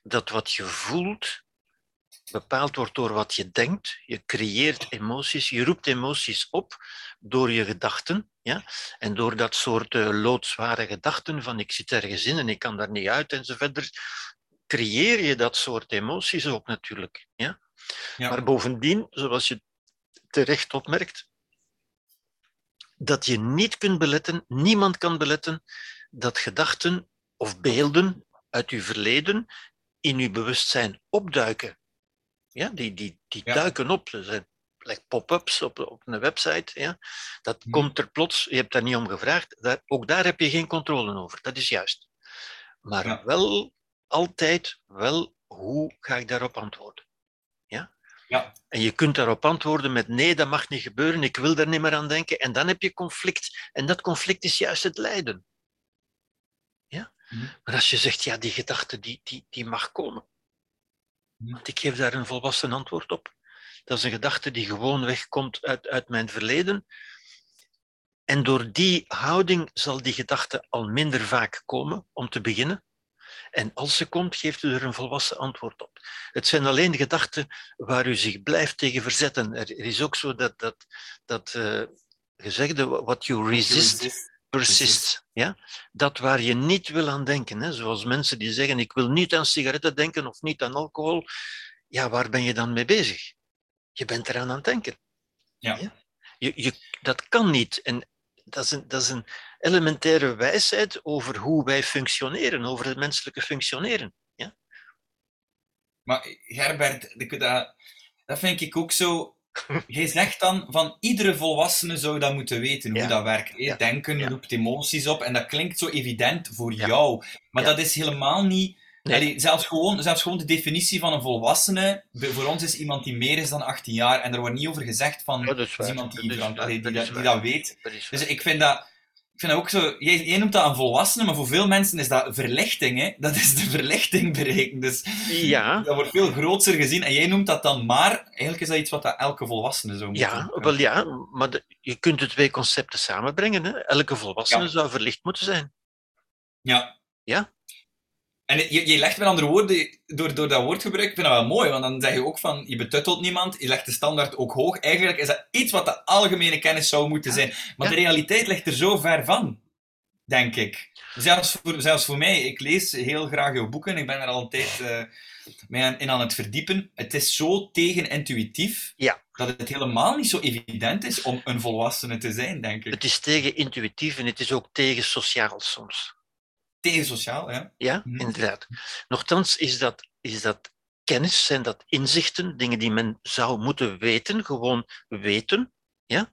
Dat wat je voelt bepaald wordt door wat je denkt. Je creëert emoties, je roept emoties op door je gedachten. Ja? En door dat soort eh, loodzware gedachten van ik zit ergens in en ik kan daar niet uit enzovoort, creëer je dat soort emoties ook natuurlijk. Ja? Ja. Maar bovendien, zoals je terecht opmerkt, dat je niet kunt beletten, niemand kan beletten, dat gedachten of beelden uit uw verleden in uw bewustzijn opduiken. Ja, die, die, die Ja. duiken op. Er zijn like pop-ups op, op een website. Ja. Dat Hm. komt er plots, je hebt daar niet om gevraagd. Daar, ook daar heb je geen controle over. Dat is juist. Maar Ja. wel altijd wel, hoe ga ik daarop antwoorden? Ja? Ja. En je kunt daarop antwoorden met nee, dat mag niet gebeuren, ik wil daar niet meer aan denken. En dan heb je conflict. En dat conflict is juist het lijden. Ja? Mhm. Maar als je zegt, ja, die gedachte die, die, die mag komen. Mhm. Want ik geef daar een volwassen antwoord op. Dat is een gedachte die gewoon wegkomt uit, uit mijn verleden. En door die houding zal die gedachte al minder vaak komen, om te beginnen. En als ze komt, geeft u er een volwassen antwoord op. Het zijn alleen gedachten waar u zich blijft tegen verzetten. Er, is ook zo dat, dat, dat eh, gezegde, what you resist, persist. Ja? Dat waar je niet wil aan denken. Hè? Zoals mensen die zeggen, ik wil niet aan sigaretten denken of niet aan alcohol. Ja, waar ben je dan mee bezig? Je bent eraan aan het denken. Ja. Je, je, dat kan niet. En dat is, een, dat is een elementaire wijsheid over hoe wij functioneren, over het menselijke functioneren. Ja? Maar Gerbert, dat, dat vind ik ook zo. Jij zegt dan van iedere volwassene zou dat moeten weten hoe Ja. dat werkt. Ja. Denken Ja. roept emoties op en dat klinkt zo evident voor jou. Maar dat is helemaal niet. Nee. Allee, zelfs, gewoon, zelfs gewoon de definitie van een volwassene. Voor ons is iemand die meer is dan 18 jaar en er wordt niet over gezegd van. Ja, dat is is waar. iemand die, Dat is verant- waar. allee, die, Dat die weet. Dat Dus ik vind dat, ik vind dat ook zo. Jij, jij noemt dat een volwassene, maar voor veel mensen is dat verlichting. Hè? Dat is de verlichting berekend. Dus Ja, dat wordt veel groter gezien. En jij noemt dat dan maar. Eigenlijk is dat iets wat dat elke volwassene zou moeten ja, wel ja, maar de- je kunt de twee concepten samenbrengen. Hè. Elke volwassene Ja. zou verlicht moeten zijn. Ja. Ja. En je, je legt met andere woorden, door, door dat woordgebruik, ik vind dat wel mooi, want dan zeg je ook van, je betuttelt niemand, je legt de standaard ook hoog. Eigenlijk is dat iets wat de algemene kennis zou moeten zijn. Maar de realiteit ligt er zo ver van, denk ik. Zelfs voor, zelfs voor mij, ik lees heel graag jouw boeken, ik ben er altijd uh, mee in aan het verdiepen. Het is zo tegenintuïtief, ja. dat het helemaal niet zo evident is om een volwassene te zijn, denk ik. Het is tegenintuïtief en het is ook tegen sociaal soms tegen sociaal, ja. Ja, mhm. inderdaad. Nochtans is dat, is dat kennis, zijn dat inzichten, dingen die men zou moeten weten, gewoon weten, ja,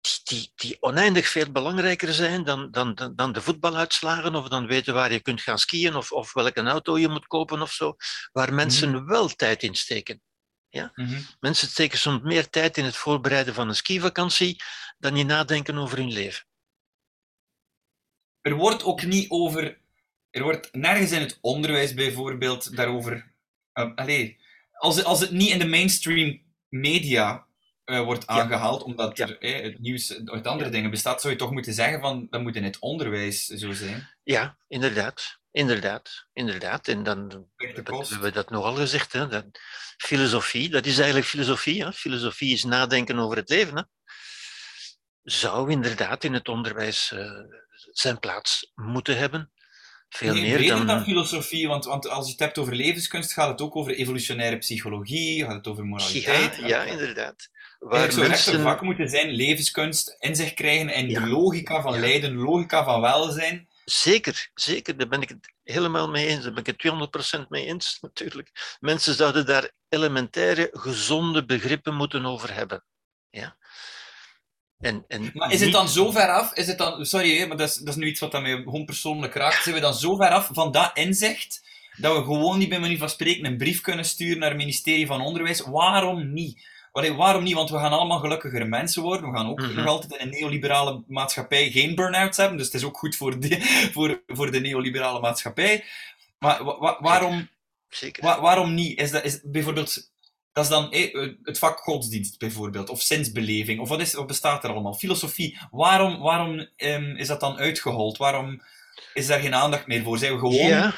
die, die, die oneindig veel belangrijker zijn dan, dan, dan de voetbaluitslagen of dan weten waar je kunt gaan skiën of, of welke auto je moet kopen of zo, waar mensen mhm. wel tijd in steken. Ja? Mhm. Mensen steken soms meer tijd in het voorbereiden van een skivakantie dan in nadenken over hun leven er wordt ook niet over. Er wordt nergens in het onderwijs bijvoorbeeld daarover. Uh, allee, als, als het niet in de mainstream media uh, wordt aangehaald, omdat er eh, het nieuws uit andere dingen bestaat, zou je toch moeten zeggen van dat moet in het onderwijs zo zijn. Ja, inderdaad. Inderdaad, inderdaad. En dan hebben we dat nogal gezegd. Hè? Dat filosofie, dat is eigenlijk filosofie. Hè? Filosofie is nadenken over het leven. Hè? Zou inderdaad in het onderwijs uh, zijn plaats moeten hebben. Veel nee, meer dan... dan filosofie, want, want als je het hebt over levenskunst, gaat het ook over evolutionaire psychologie, gaat het over moraliteit. Ja, ja inderdaad. Waar het zou mensen... echt een vak moeten zijn, levenskunst, in zich krijgen en ja. de logica van ja. lijden, logica van welzijn. Zeker, zeker. Daar ben ik het helemaal mee eens. Daar ben ik het 200% mee eens, natuurlijk. Mensen zouden daar elementaire, gezonde begrippen moeten over hebben. Ja? En, en maar is het dan zo ver af? Is het dan, sorry, maar dat is, dat is nu iets wat mij gewoon persoonlijk raakt. Zijn we dan zo ver af van dat inzicht dat we gewoon niet bij manier van spreken een brief kunnen sturen naar het ministerie van Onderwijs? Waarom niet? Waarom niet? Want we gaan allemaal gelukkiger mensen worden. We gaan ook mm -hmm. nog altijd in een neoliberale maatschappij geen burn-outs hebben. Dus het is ook goed voor de, [laughs] voor, voor de neoliberale maatschappij. Maar wa waarom, Zeker. Wa waarom niet? Is dat, is bijvoorbeeld dat is dan eh, het vak godsdienst bijvoorbeeld, of zinsbeleving, of wat, is, wat bestaat er allemaal? Filosofie. Waarom, waarom um, is dat dan uitgehold? Waarom is daar geen aandacht meer voor? Zijn we gewoon ja.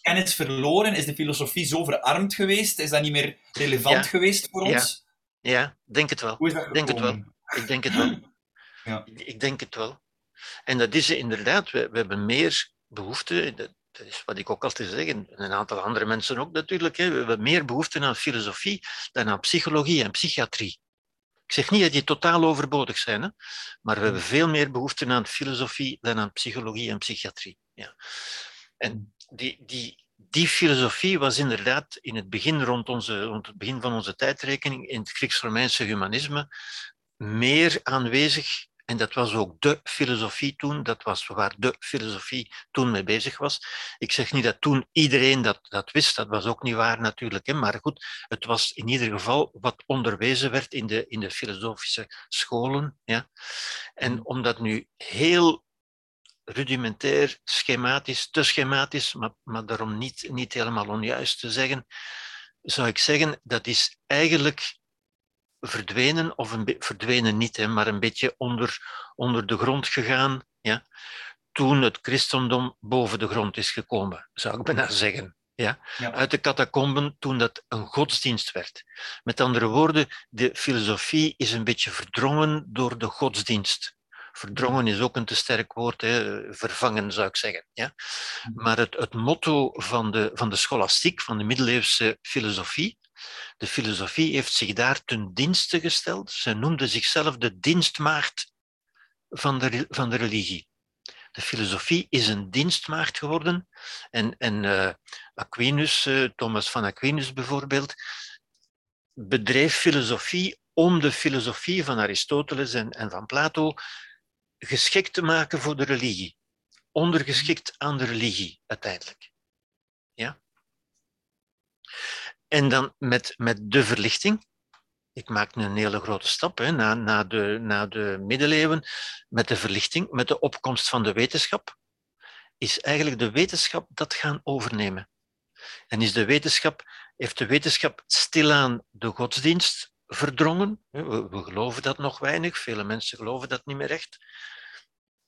kennis verloren? Is de filosofie zo verarmd geweest? Is dat niet meer relevant ja. geweest voor ons? Ja, ja denk het wel. Hoe is dat denk het wel. Ik denk het wel. ja. Ik denk het wel. En dat is inderdaad, we, we hebben meer behoefte, dat is wat ik ook altijd zeg, en een aantal andere mensen ook natuurlijk, hè. we hebben meer behoefte aan filosofie dan aan psychologie en psychiatrie. Ik zeg niet dat die totaal overbodig zijn, hè, maar we hebben veel meer behoefte aan filosofie dan aan psychologie en psychiatrie. Ja. En die, die, die filosofie was inderdaad in het begin, rond, onze, rond het begin van onze tijdrekening, in het Grieks-Romeinse humanisme, meer aanwezig en dat was ook de filosofie toen, dat was waar de filosofie toen mee bezig was. Ik zeg niet dat toen iedereen dat, dat wist, dat was ook niet waar natuurlijk. Hè? Maar goed, het was in ieder geval wat onderwezen werd in de, in de filosofische scholen. Ja? En mm. om dat nu heel rudimentair, schematisch, te schematisch, maar, maar daarom niet, niet helemaal onjuist te zeggen, zou ik zeggen, dat is eigenlijk verdwenen, of een verdwenen niet, hè, maar een beetje onder, onder de grond gegaan, ja, toen het christendom boven de grond is gekomen, zou ik bijna zeggen. Ja? ja. Uit de catacomben toen dat een godsdienst werd. Met andere woorden, de filosofie is een beetje verdrongen door de godsdienst. Verdrongen is ook een te sterk woord, hè? vervangen zou ik zeggen. Ja? Mhm. Maar het, het motto van de, van de scholastiek, van de middeleeuwse filosofie, de filosofie heeft zich daar ten dienste gesteld. Ze noemde zichzelf de dienstmaagd van de, van de religie. De filosofie is een dienstmaagd geworden. En, en uh, Aquinas, uh, Thomas van Aquinas bijvoorbeeld, bedreef filosofie om de filosofie van Aristoteles en, en van Plato geschikt te maken voor de religie. Ondergeschikt aan de religie, uiteindelijk. Ja? En dan met, met de verlichting. Ik maak nu een hele grote stap hè, na, de, na de middeleeuwen. Met de verlichting, met de opkomst van de wetenschap, is eigenlijk de wetenschap dat gaan overnemen. En is de wetenschap, heeft de wetenschap stilaan de godsdienst verdrongen. We, we geloven dat nog weinig, vele mensen geloven dat niet meer echt.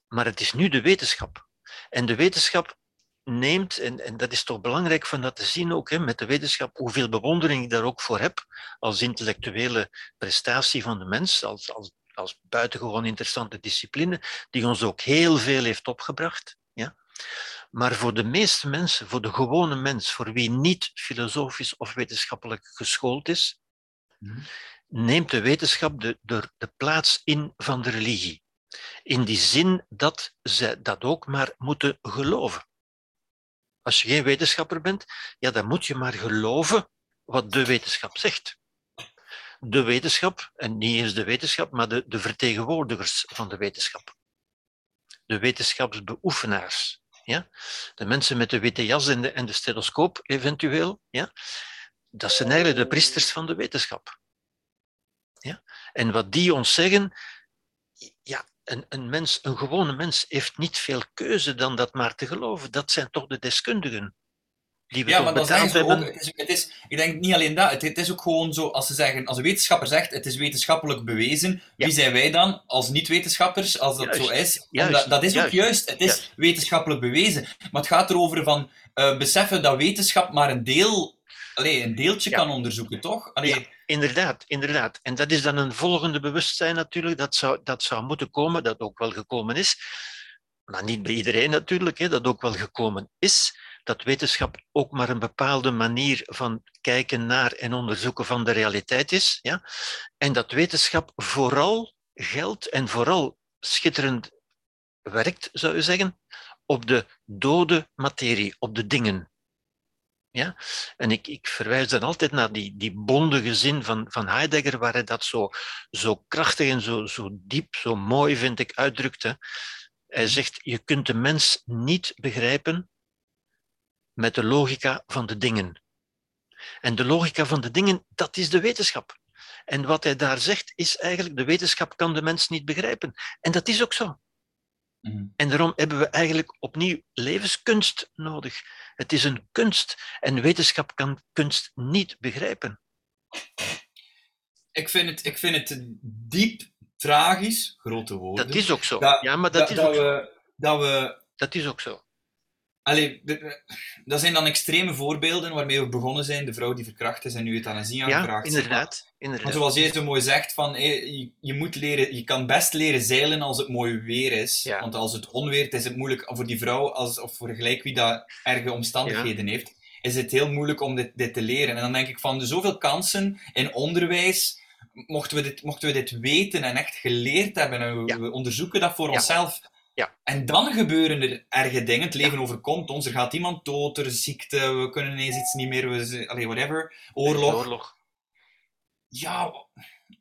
Maar het is nu de wetenschap. En de wetenschap neemt, en, en dat is toch belangrijk van dat te zien ook, hè, met de wetenschap, hoeveel bewondering ik daar ook voor heb als intellectuele prestatie van de mens, als, als, als buitengewoon interessante discipline, die ons ook heel veel heeft opgebracht. Ja? Maar voor de meeste mensen, voor de gewone mens, voor wie niet filosofisch of wetenschappelijk geschoold is, mhm. neemt de wetenschap de, de, de plaats in van de religie. In die zin dat ze dat ook maar moeten geloven. Als je geen wetenschapper bent, ja, dan moet je maar geloven wat de wetenschap zegt. De wetenschap, en niet eens de wetenschap, maar de, de vertegenwoordigers van de wetenschap. De wetenschapsbeoefenaars. Ja? De mensen met de witte jas en de, en de stethoscoop, eventueel. Ja? Dat zijn eigenlijk de priesters van de wetenschap. Ja? En wat die ons zeggen, een, een, mens, een gewone mens heeft niet veel keuze dan dat maar te geloven. Dat zijn toch de deskundigen. Die we ja, maar dan zeggen ze ook, het is, het is, ik denk niet alleen dat, het, het, is ook gewoon zo, als ze zeggen, als een wetenschapper zegt, het is wetenschappelijk bewezen, wie zijn wij dan als niet-wetenschappers, als dat zo is? Dat, dat, is ook juist, het is wetenschappelijk bewezen. Maar het gaat erover van uh, beseffen dat wetenschap maar een deel, allez, een deeltje kan onderzoeken, toch? Allee, Inderdaad, inderdaad. En dat is dan een volgende bewustzijn natuurlijk, dat zou, dat zou moeten komen, dat ook wel gekomen is. Maar niet bij iedereen natuurlijk, hè, dat ook wel gekomen is. Dat wetenschap ook maar een bepaalde manier van kijken naar en onderzoeken van de realiteit is. Ja? En dat wetenschap vooral geldt en vooral schitterend werkt, zou je zeggen, op de dode materie, op de dingen. Ja? En ik, ik verwijs dan altijd naar die, die bondige zin van, van Heidegger, waar hij dat zo, zo krachtig en zo, zo diep, zo mooi, vind ik, uitdrukte. Hij zegt, je kunt de mens niet begrijpen met de logica van de dingen. En de logica van de dingen, dat is de wetenschap. En wat hij daar zegt, is eigenlijk, de wetenschap kan de mens niet begrijpen. En dat is ook zo. Mhm. En daarom hebben we eigenlijk opnieuw levenskunst nodig. Het is een kunst en wetenschap kan kunst niet begrijpen. Ik vind het, ik vind het diep tragisch, grote woorden. Dat is ook zo. ja, maar dat, is dat ook we, zo. Dat, we, dat is ook zo. Allee, dat zijn dan extreme voorbeelden waarmee we begonnen zijn. De vrouw die verkracht is en nu euthanasie aangevraagd. Ja, inderdaad. inderdaad. Maar zoals jij zo mooi zegt, van, je, je, moet leren, je kan best leren zeilen als het mooi weer is. Want als het onweert, is het moeilijk voor die vrouw, als, of voor gelijk wie dat erge omstandigheden heeft, is het heel moeilijk om dit, dit te leren. En dan denk ik van, de zoveel kansen in onderwijs, mochten we dit, mochten we dit weten en echt geleerd hebben, en we, onderzoeken dat voor onszelf ja. En dan gebeuren er erge dingen. Het leven overkomt ons. Er gaat iemand dood, er is ziekte, we kunnen ineens iets niet meer. We, allee, whatever. Oorlog. Oorlog. Ja,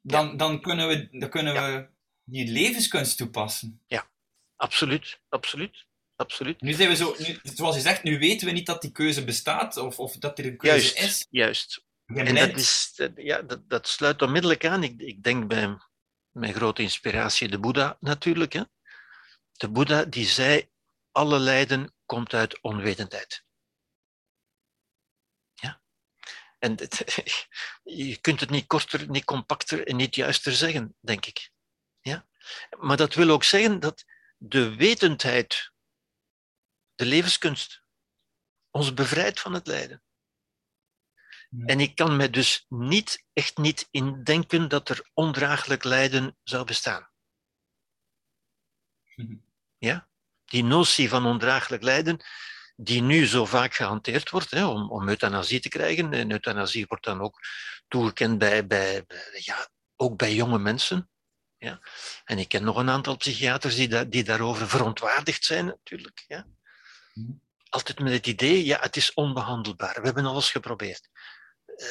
dan, dan kunnen we, dan kunnen we die levenskunst toepassen. Ja, absoluut. Absoluut. Absoluut. Nu zijn we zo, nu, zoals je zegt, nu weten we niet dat die keuze bestaat of, of dat er een keuze juist, is. Juist. En dat, is, ja, dat, dat sluit onmiddellijk aan. Ik, ik denk bij mijn grote inspiratie de Boeddha natuurlijk. Hè de Boeddha die zei, alle lijden komt uit onwetendheid. Ja? En [laughs] je kunt het niet korter, niet compacter en niet juister zeggen, denk ik. Ja? Maar dat wil ook zeggen dat de wetendheid, de levenskunst, ons bevrijdt van het lijden. En ik kan me dus niet, echt niet indenken dat er ondraaglijk lijden zou bestaan. Ja? Die notie van ondraaglijk lijden, die nu zo vaak gehanteerd wordt hè, om, om euthanasie te krijgen. En euthanasie wordt dan ook toegekend bij, bij, ja, ook bij jonge mensen. Ja? En ik ken nog een aantal psychiaters die, die daarover verontwaardigd zijn, natuurlijk. Ja? Mhm. Altijd met het idee, ja, het is onbehandelbaar. We hebben alles geprobeerd. Uh,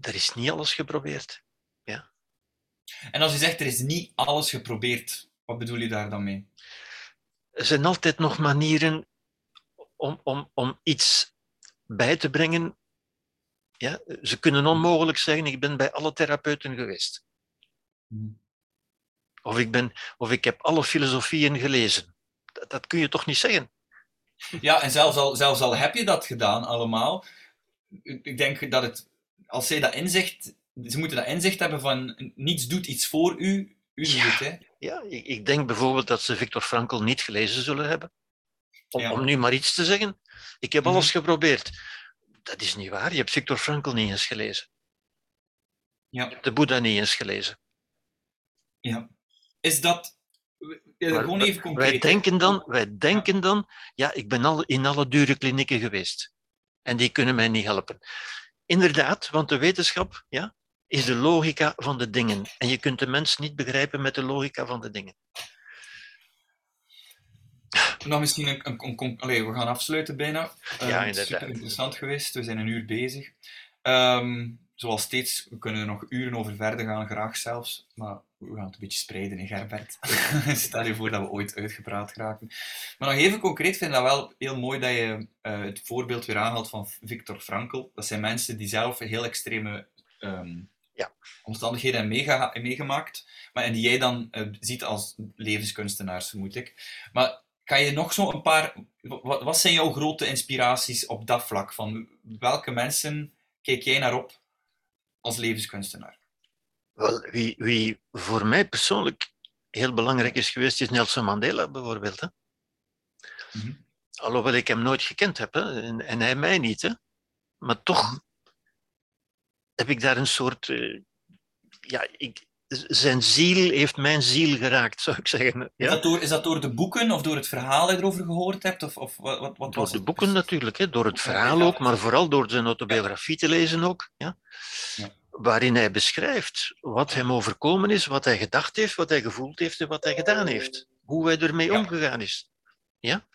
er is niet alles geprobeerd. Ja? En als je zegt, er is niet alles geprobeerd, wat bedoel je daar dan mee? Er zijn altijd nog manieren om, om, om iets bij te brengen. Ja, ze kunnen onmogelijk zeggen, ik ben bij alle therapeuten geweest. Hmm. Of ik, ben, of ik heb alle filosofieën gelezen. Dat, dat kun je toch niet zeggen? Ja, en zelfs al, zelfs al heb je dat gedaan allemaal, ik denk dat het, als zij dat inzicht, ze moeten dat inzicht hebben van niets doet iets voor u, u ja. doet het, hè? Ja, ik, ik denk bijvoorbeeld dat ze Victor Frankl niet gelezen zullen hebben. Om, Ja. om nu maar iets te zeggen. Ik heb Mhm. alles geprobeerd. Dat is niet waar. Je hebt Viktor Frankl niet eens gelezen. Ja. Je hebt de Boeddha niet eens gelezen. Ja. Is dat... Maar gewoon even concreet. Wij denken dan, wij denken dan, ja, ik ben al in alle dure klinieken geweest. En die kunnen mij niet helpen. Inderdaad, want de wetenschap ja, is de logica van de dingen. En je kunt de mens niet begrijpen met de logica van de dingen. Nog misschien een... een, een- allee, we gaan afsluiten bijna. Eh, Ja, is inderdaad. Super interessant geweest. We zijn een uur bezig. Ehm, zoals steeds, we kunnen er nog uren over verder gaan, graag zelfs. Maar we gaan het een beetje spreiden in Gerbert. [laughs] Stel je voor dat we ooit uitgepraat geraken. Maar nog even concreet, vind ik dat wel heel mooi dat je eh, het voorbeeld weer aanhaalt van Viktor Frankl. Dat zijn mensen die zelf heel extreme ehm, Ja. omstandigheden meega- meegemaakt. Maar, en die jij dan eh, ziet als levenskunstenaars, vermoed ik. Maar kan je nog zo een paar... Wat, wat zijn jouw grote inspiraties op dat vlak? Van welke mensen kijk jij naar op als levenskunstenaar? Wel, wie, wie voor mij persoonlijk heel belangrijk is geweest, is Nelson Mandela bijvoorbeeld. Hè? Mhm. Alhoewel ik hem nooit gekend heb, hè? En, en hij mij niet. Hè? Maar toch heb ik daar een soort. eh, ja, ik, zijn ziel heeft mijn ziel geraakt, zou ik zeggen. Is, Ja? dat door, is dat door de boeken of door het verhaal dat je erover gehoord hebt? Of, of wat, wat, Door was de boeken precies? natuurlijk, hè? door het verhaal ook, maar vooral door zijn autobiografie te lezen ook. Ja? Ja. Waarin hij beschrijft wat hem overkomen is, wat hij gedacht heeft, wat hij gevoeld heeft en wat hij gedaan heeft. Hoe hij ermee Ja. omgegaan is. Ja?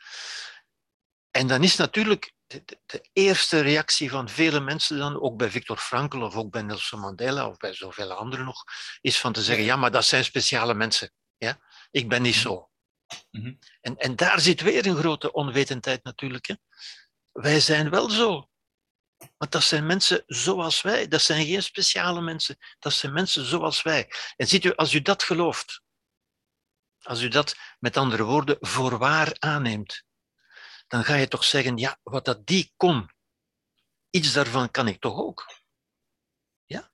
En dan is natuurlijk de, de- eerste reactie van vele mensen dan, ook bij Viktor Frankl of ook bij Nelson Mandela of bij zoveel anderen nog, is van te zeggen, Ja. maar dat zijn speciale mensen. Ja? Ik ben niet Mhm. zo. Mhm. En, en daar zit weer een grote onwetendheid natuurlijk. Hè? Wij zijn wel zo. Want dat zijn mensen zoals wij. Dat zijn geen speciale mensen. Dat zijn mensen zoals wij. En ziet u, als u dat gelooft, als u dat met andere woorden voor waar aanneemt, dan ga je toch zeggen, ja, wat dat die kon, iets daarvan kan ik toch ook. Ja?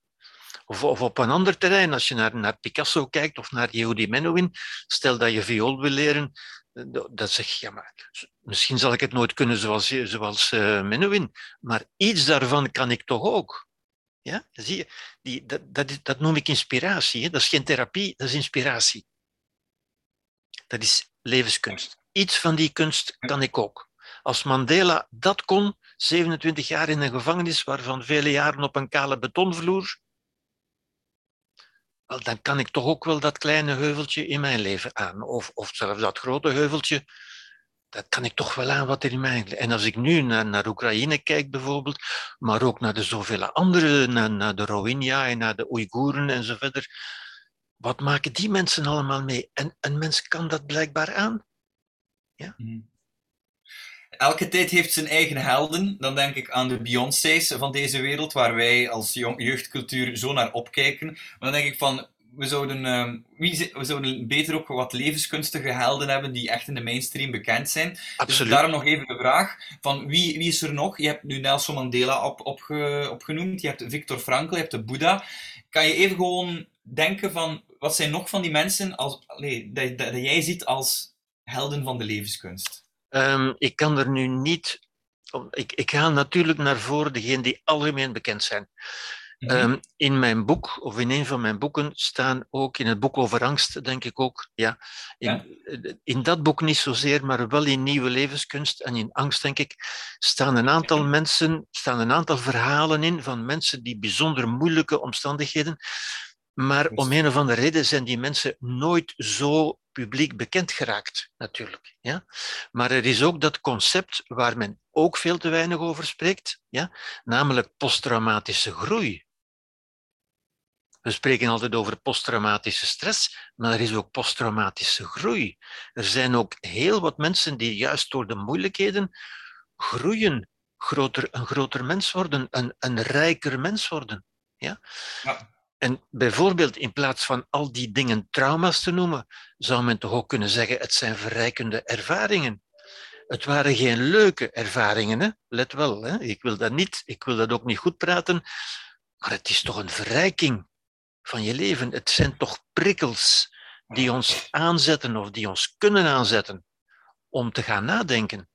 Of, of op een ander terrein, als je naar, naar Picasso kijkt of naar Yehudi Menuhin, stel dat je viool wil leren, eh, dan zeg je, ja, maar misschien zal ik het nooit kunnen zoals, zoals uh, Menuhin, maar iets daarvan kan ik toch ook. Ja? Zie je, die, dat, dat, dat noem ik inspiratie. Hè? Dat is geen therapie, dat is inspiratie. Dat is levenskunst. Iets van die kunst kan ik ook. Als Mandela dat kon, 27 jaar in een gevangenis, waarvan vele jaren op een kale betonvloer, dan kan ik toch ook wel dat kleine heuveltje in mijn leven aan. Of, of zelfs dat grote heuveltje, dat kan ik toch wel aan wat er in mijn leven... En als ik nu naar, naar Oekraïne kijk bijvoorbeeld, maar ook naar de zoveel andere, naar, naar de Rohingya en naar de Oeigoeren en zo verder, wat maken die mensen allemaal mee? En een mens kan dat blijkbaar aan. Mhm. Elke tijd heeft zijn eigen helden. Dan denk ik aan de Beyoncé's van deze wereld, waar wij als jong- jeugdcultuur zo naar opkijken. Maar dan denk ik van, we zouden, ehm, wie, we zouden beter ook wat levenskunstige helden hebben die echt in de mainstream bekend zijn. Dus Absoluut. daarom nog even de vraag van wie, wie is er nog? Je hebt nu Nelson Mandela op, opge, opgenoemd, je hebt Viktor Frankl, je hebt de Boeddha. Kan je even gewoon denken van, wat zijn nog van die mensen als, allee, dat, dat, dat jij ziet als helden van de levenskunst? Ehm, ik kan er nu niet. Ik, ik ga natuurlijk naar voren degenen die algemeen bekend zijn. Mhm. Ehm, in mijn boek, of in een van mijn boeken, staan ook, in het boek over angst, denk ik ook, ja, in, in dat boek niet zozeer, maar wel in nieuwe levenskunst en in angst, denk ik, staan een aantal mensen, staan een aantal verhalen in van mensen die bijzonder moeilijke omstandigheden, maar om een of andere reden zijn die mensen nooit zo publiek bekend geraakt, natuurlijk. Ja? Maar er is ook dat concept waar men ook veel te weinig over spreekt, ja? namelijk posttraumatische groei. We spreken altijd over posttraumatische stress, maar er is ook posttraumatische groei. Er zijn ook heel wat mensen die juist door de moeilijkheden groeien, groter, een groter mens worden, een, een rijker mens worden. Ja? Ja. En bijvoorbeeld in plaats van al die dingen trauma's te noemen, zou men toch ook kunnen zeggen, het zijn verrijkende ervaringen. Het waren geen leuke ervaringen, hè? let wel. Hè? Ik, wil dat niet, ik wil dat ook niet goed praten, maar het is toch een verrijking van je leven. Het zijn toch prikkels die ons aanzetten of die ons kunnen aanzetten om te gaan nadenken.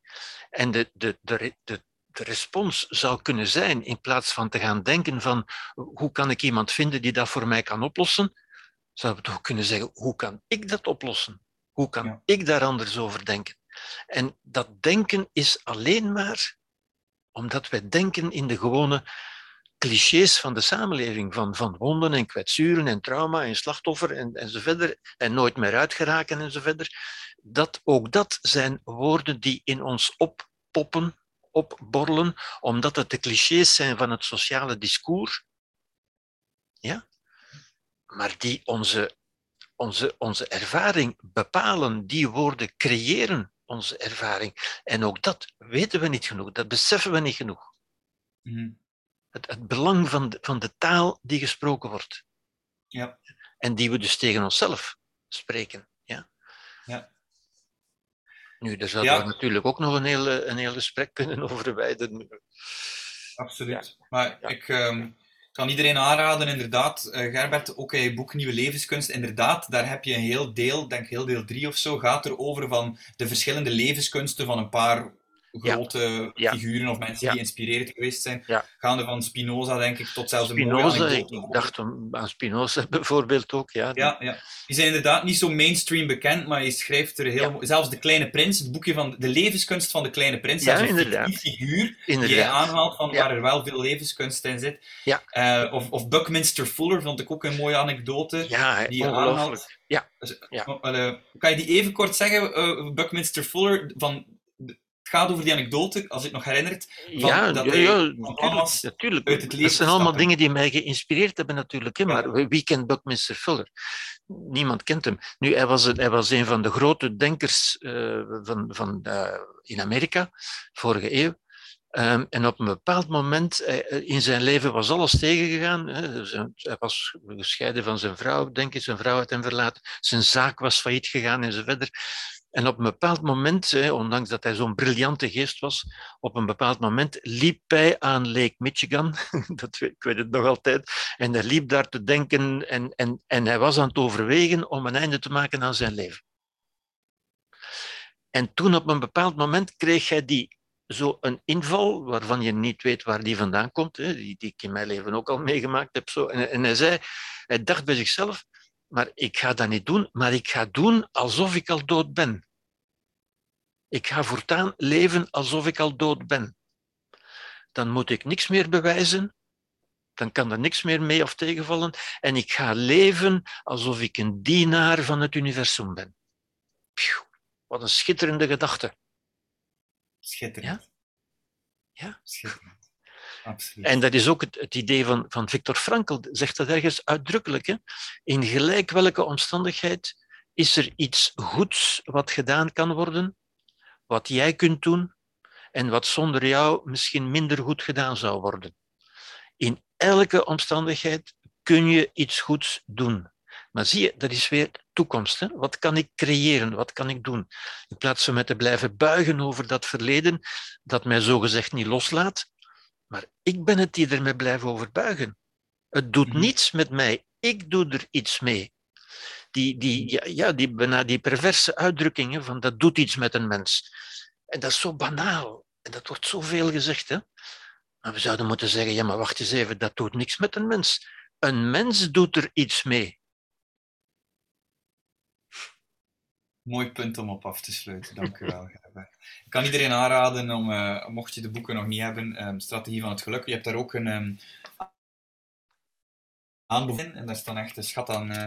En de, de, de, de, de respons zou kunnen zijn, in plaats van te gaan denken van hoe kan ik iemand vinden die dat voor mij kan oplossen, zouden we toch kunnen zeggen, hoe kan ik dat oplossen? Hoe kan ik daar anders over denken? En dat denken is alleen maar omdat wij denken in de gewone clichés van de samenleving, van, van wonden en kwetsuren en trauma en slachtoffer en, en zo verder, en nooit meer uitgeraken en zo verder. Dat, ook dat zijn woorden die in ons oppoppen, opborrelen, omdat het de clichés zijn van het sociale discours, ja? maar die onze, onze, onze ervaring bepalen, die woorden creëren onze ervaring. En ook dat weten we niet genoeg, dat beseffen we niet genoeg. Mm het, het belang van de, van de taal die gesproken wordt. Ja. En die we dus tegen onszelf spreken. Ja. ja. Nu, daar zouden we natuurlijk ook nog een heel, een heel gesprek [laughs] kunnen over wijden. Absoluut. Maar ik um, kan iedereen aanraden, inderdaad, uh, Gerbert, ook in je boek Nieuwe Levenskunst, inderdaad, daar heb je een heel deel, denk heel deel drie of zo, gaat er over van de verschillende levenskunsten van een paar grote figuren of mensen die inspirerend geweest zijn. Gaande van Spinoza, denk ik, tot zelfs Spinoza, een mooie Ik dacht aan Spinoza [laughs] bijvoorbeeld ook, ja. Ja, ja. Die zijn inderdaad niet zo mainstream bekend, maar je schrijft er heel. Zelfs De Kleine Prins, het boekje van de levenskunst van De Kleine Prins, ja, inderdaad. die figuur die je aanhaalt, van waar er wel veel levenskunst in zit. Ja. Uh, of, of Buckminster Fuller, vond ik ook een mooie anekdote. Ja, die je aanhaalt. Ja. Dus, ja. Uh, kan je die even kort zeggen, uh, Buckminster Fuller, van gaat over die anekdote, als het nog herinnert. Van, ja, dat ja, ja natuurlijk. natuurlijk. Uit het dat zijn allemaal dingen die mij geïnspireerd hebben, natuurlijk. Hè? Maar wie kent Buckminster Fuller? Niemand kent hem. Nu, hij was, hij was een van de grote denkers uh, van, van, uh, in Amerika, vorige eeuw. Um, en op een bepaald moment uh, in zijn leven was alles tegengegaan. Hij was gescheiden van zijn vrouw, denk ik. Zijn vrouw had hem verlaten. Zijn zaak was failliet gegaan en zo verder. En op een bepaald moment, ondanks dat hij zo'n briljante geest was, op een bepaald moment liep hij aan Lake Michigan, [laughs] dat, ik weet het nog altijd, en hij liep daar te denken en, en, en hij was aan het overwegen om een einde te maken aan zijn leven. En toen op een bepaald moment kreeg hij die, zo een inval waarvan je niet weet waar die vandaan komt, hè, die, die ik in mijn leven ook al meegemaakt heb. Zo. En, en hij zei, hij dacht bij zichzelf, maar ik ga dat niet doen, maar ik ga doen alsof ik al dood ben. Ik ga voortaan leven alsof ik al dood ben. Dan moet ik niks meer bewijzen, dan kan er niks meer mee of tegenvallen en ik ga leven alsof ik een dienaar van het universum ben. wat een schitterende gedachte. Schitterend. Ja? ja? Schitterend. En dat is ook het, idee van, van Viktor Frankl, zegt dat ergens uitdrukkelijk. Hè? In gelijk welke omstandigheid is er iets goeds wat gedaan kan worden, wat jij kunt doen en wat zonder jou misschien minder goed gedaan zou worden. In elke omstandigheid kun je iets goeds doen. Maar zie je, dat is weer toekomst. Hè? Wat kan ik creëren? Wat kan ik doen? In plaats van me te blijven buigen over dat verleden dat mij zogezegd niet loslaat, maar ik ben het die ermee blijft overbuigen. Het doet mhm. niets met mij. Ik doe er iets mee. Die, die, ja, ja, die, bijna die perverse uitdrukkingen van dat doet iets met een mens. En dat is zo banaal. En dat wordt zoveel gezegd. Hè? Maar we zouden moeten zeggen, ja, maar wacht eens even, dat doet niks met een mens. Een mens doet er iets mee. Mooi punt om op af te sluiten, dank u wel. Ik kan iedereen aanraden om, uh, mocht je de boeken nog niet hebben, um, Strategie van het Geluk. Je hebt daar ook een um, aanbeveling en daar staan echt een schat aan uh,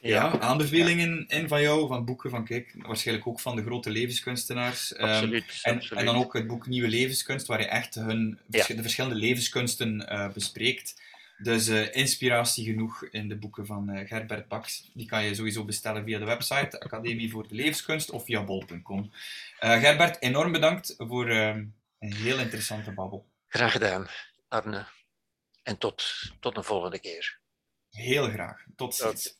ja, aanbevelingen in van jou, van boeken van, kijk, waarschijnlijk ook van de grote levenskunstenaars. Um, absoluut, en, en, dan ook het boek Nieuwe Levenskunst, waar je echt hun, de verschillende levenskunsten uh, bespreekt. Dus uh, inspiratie genoeg in de boeken van uh, Gerbert Baks. Die kan je sowieso bestellen via de website Academie voor de Levenskunst of via bol.com. Uh, eh, Gerbert, enorm bedankt voor een heel interessante babbel. Graag gedaan, Arne. En tot, tot een volgende keer. Heel graag. Tot ziens.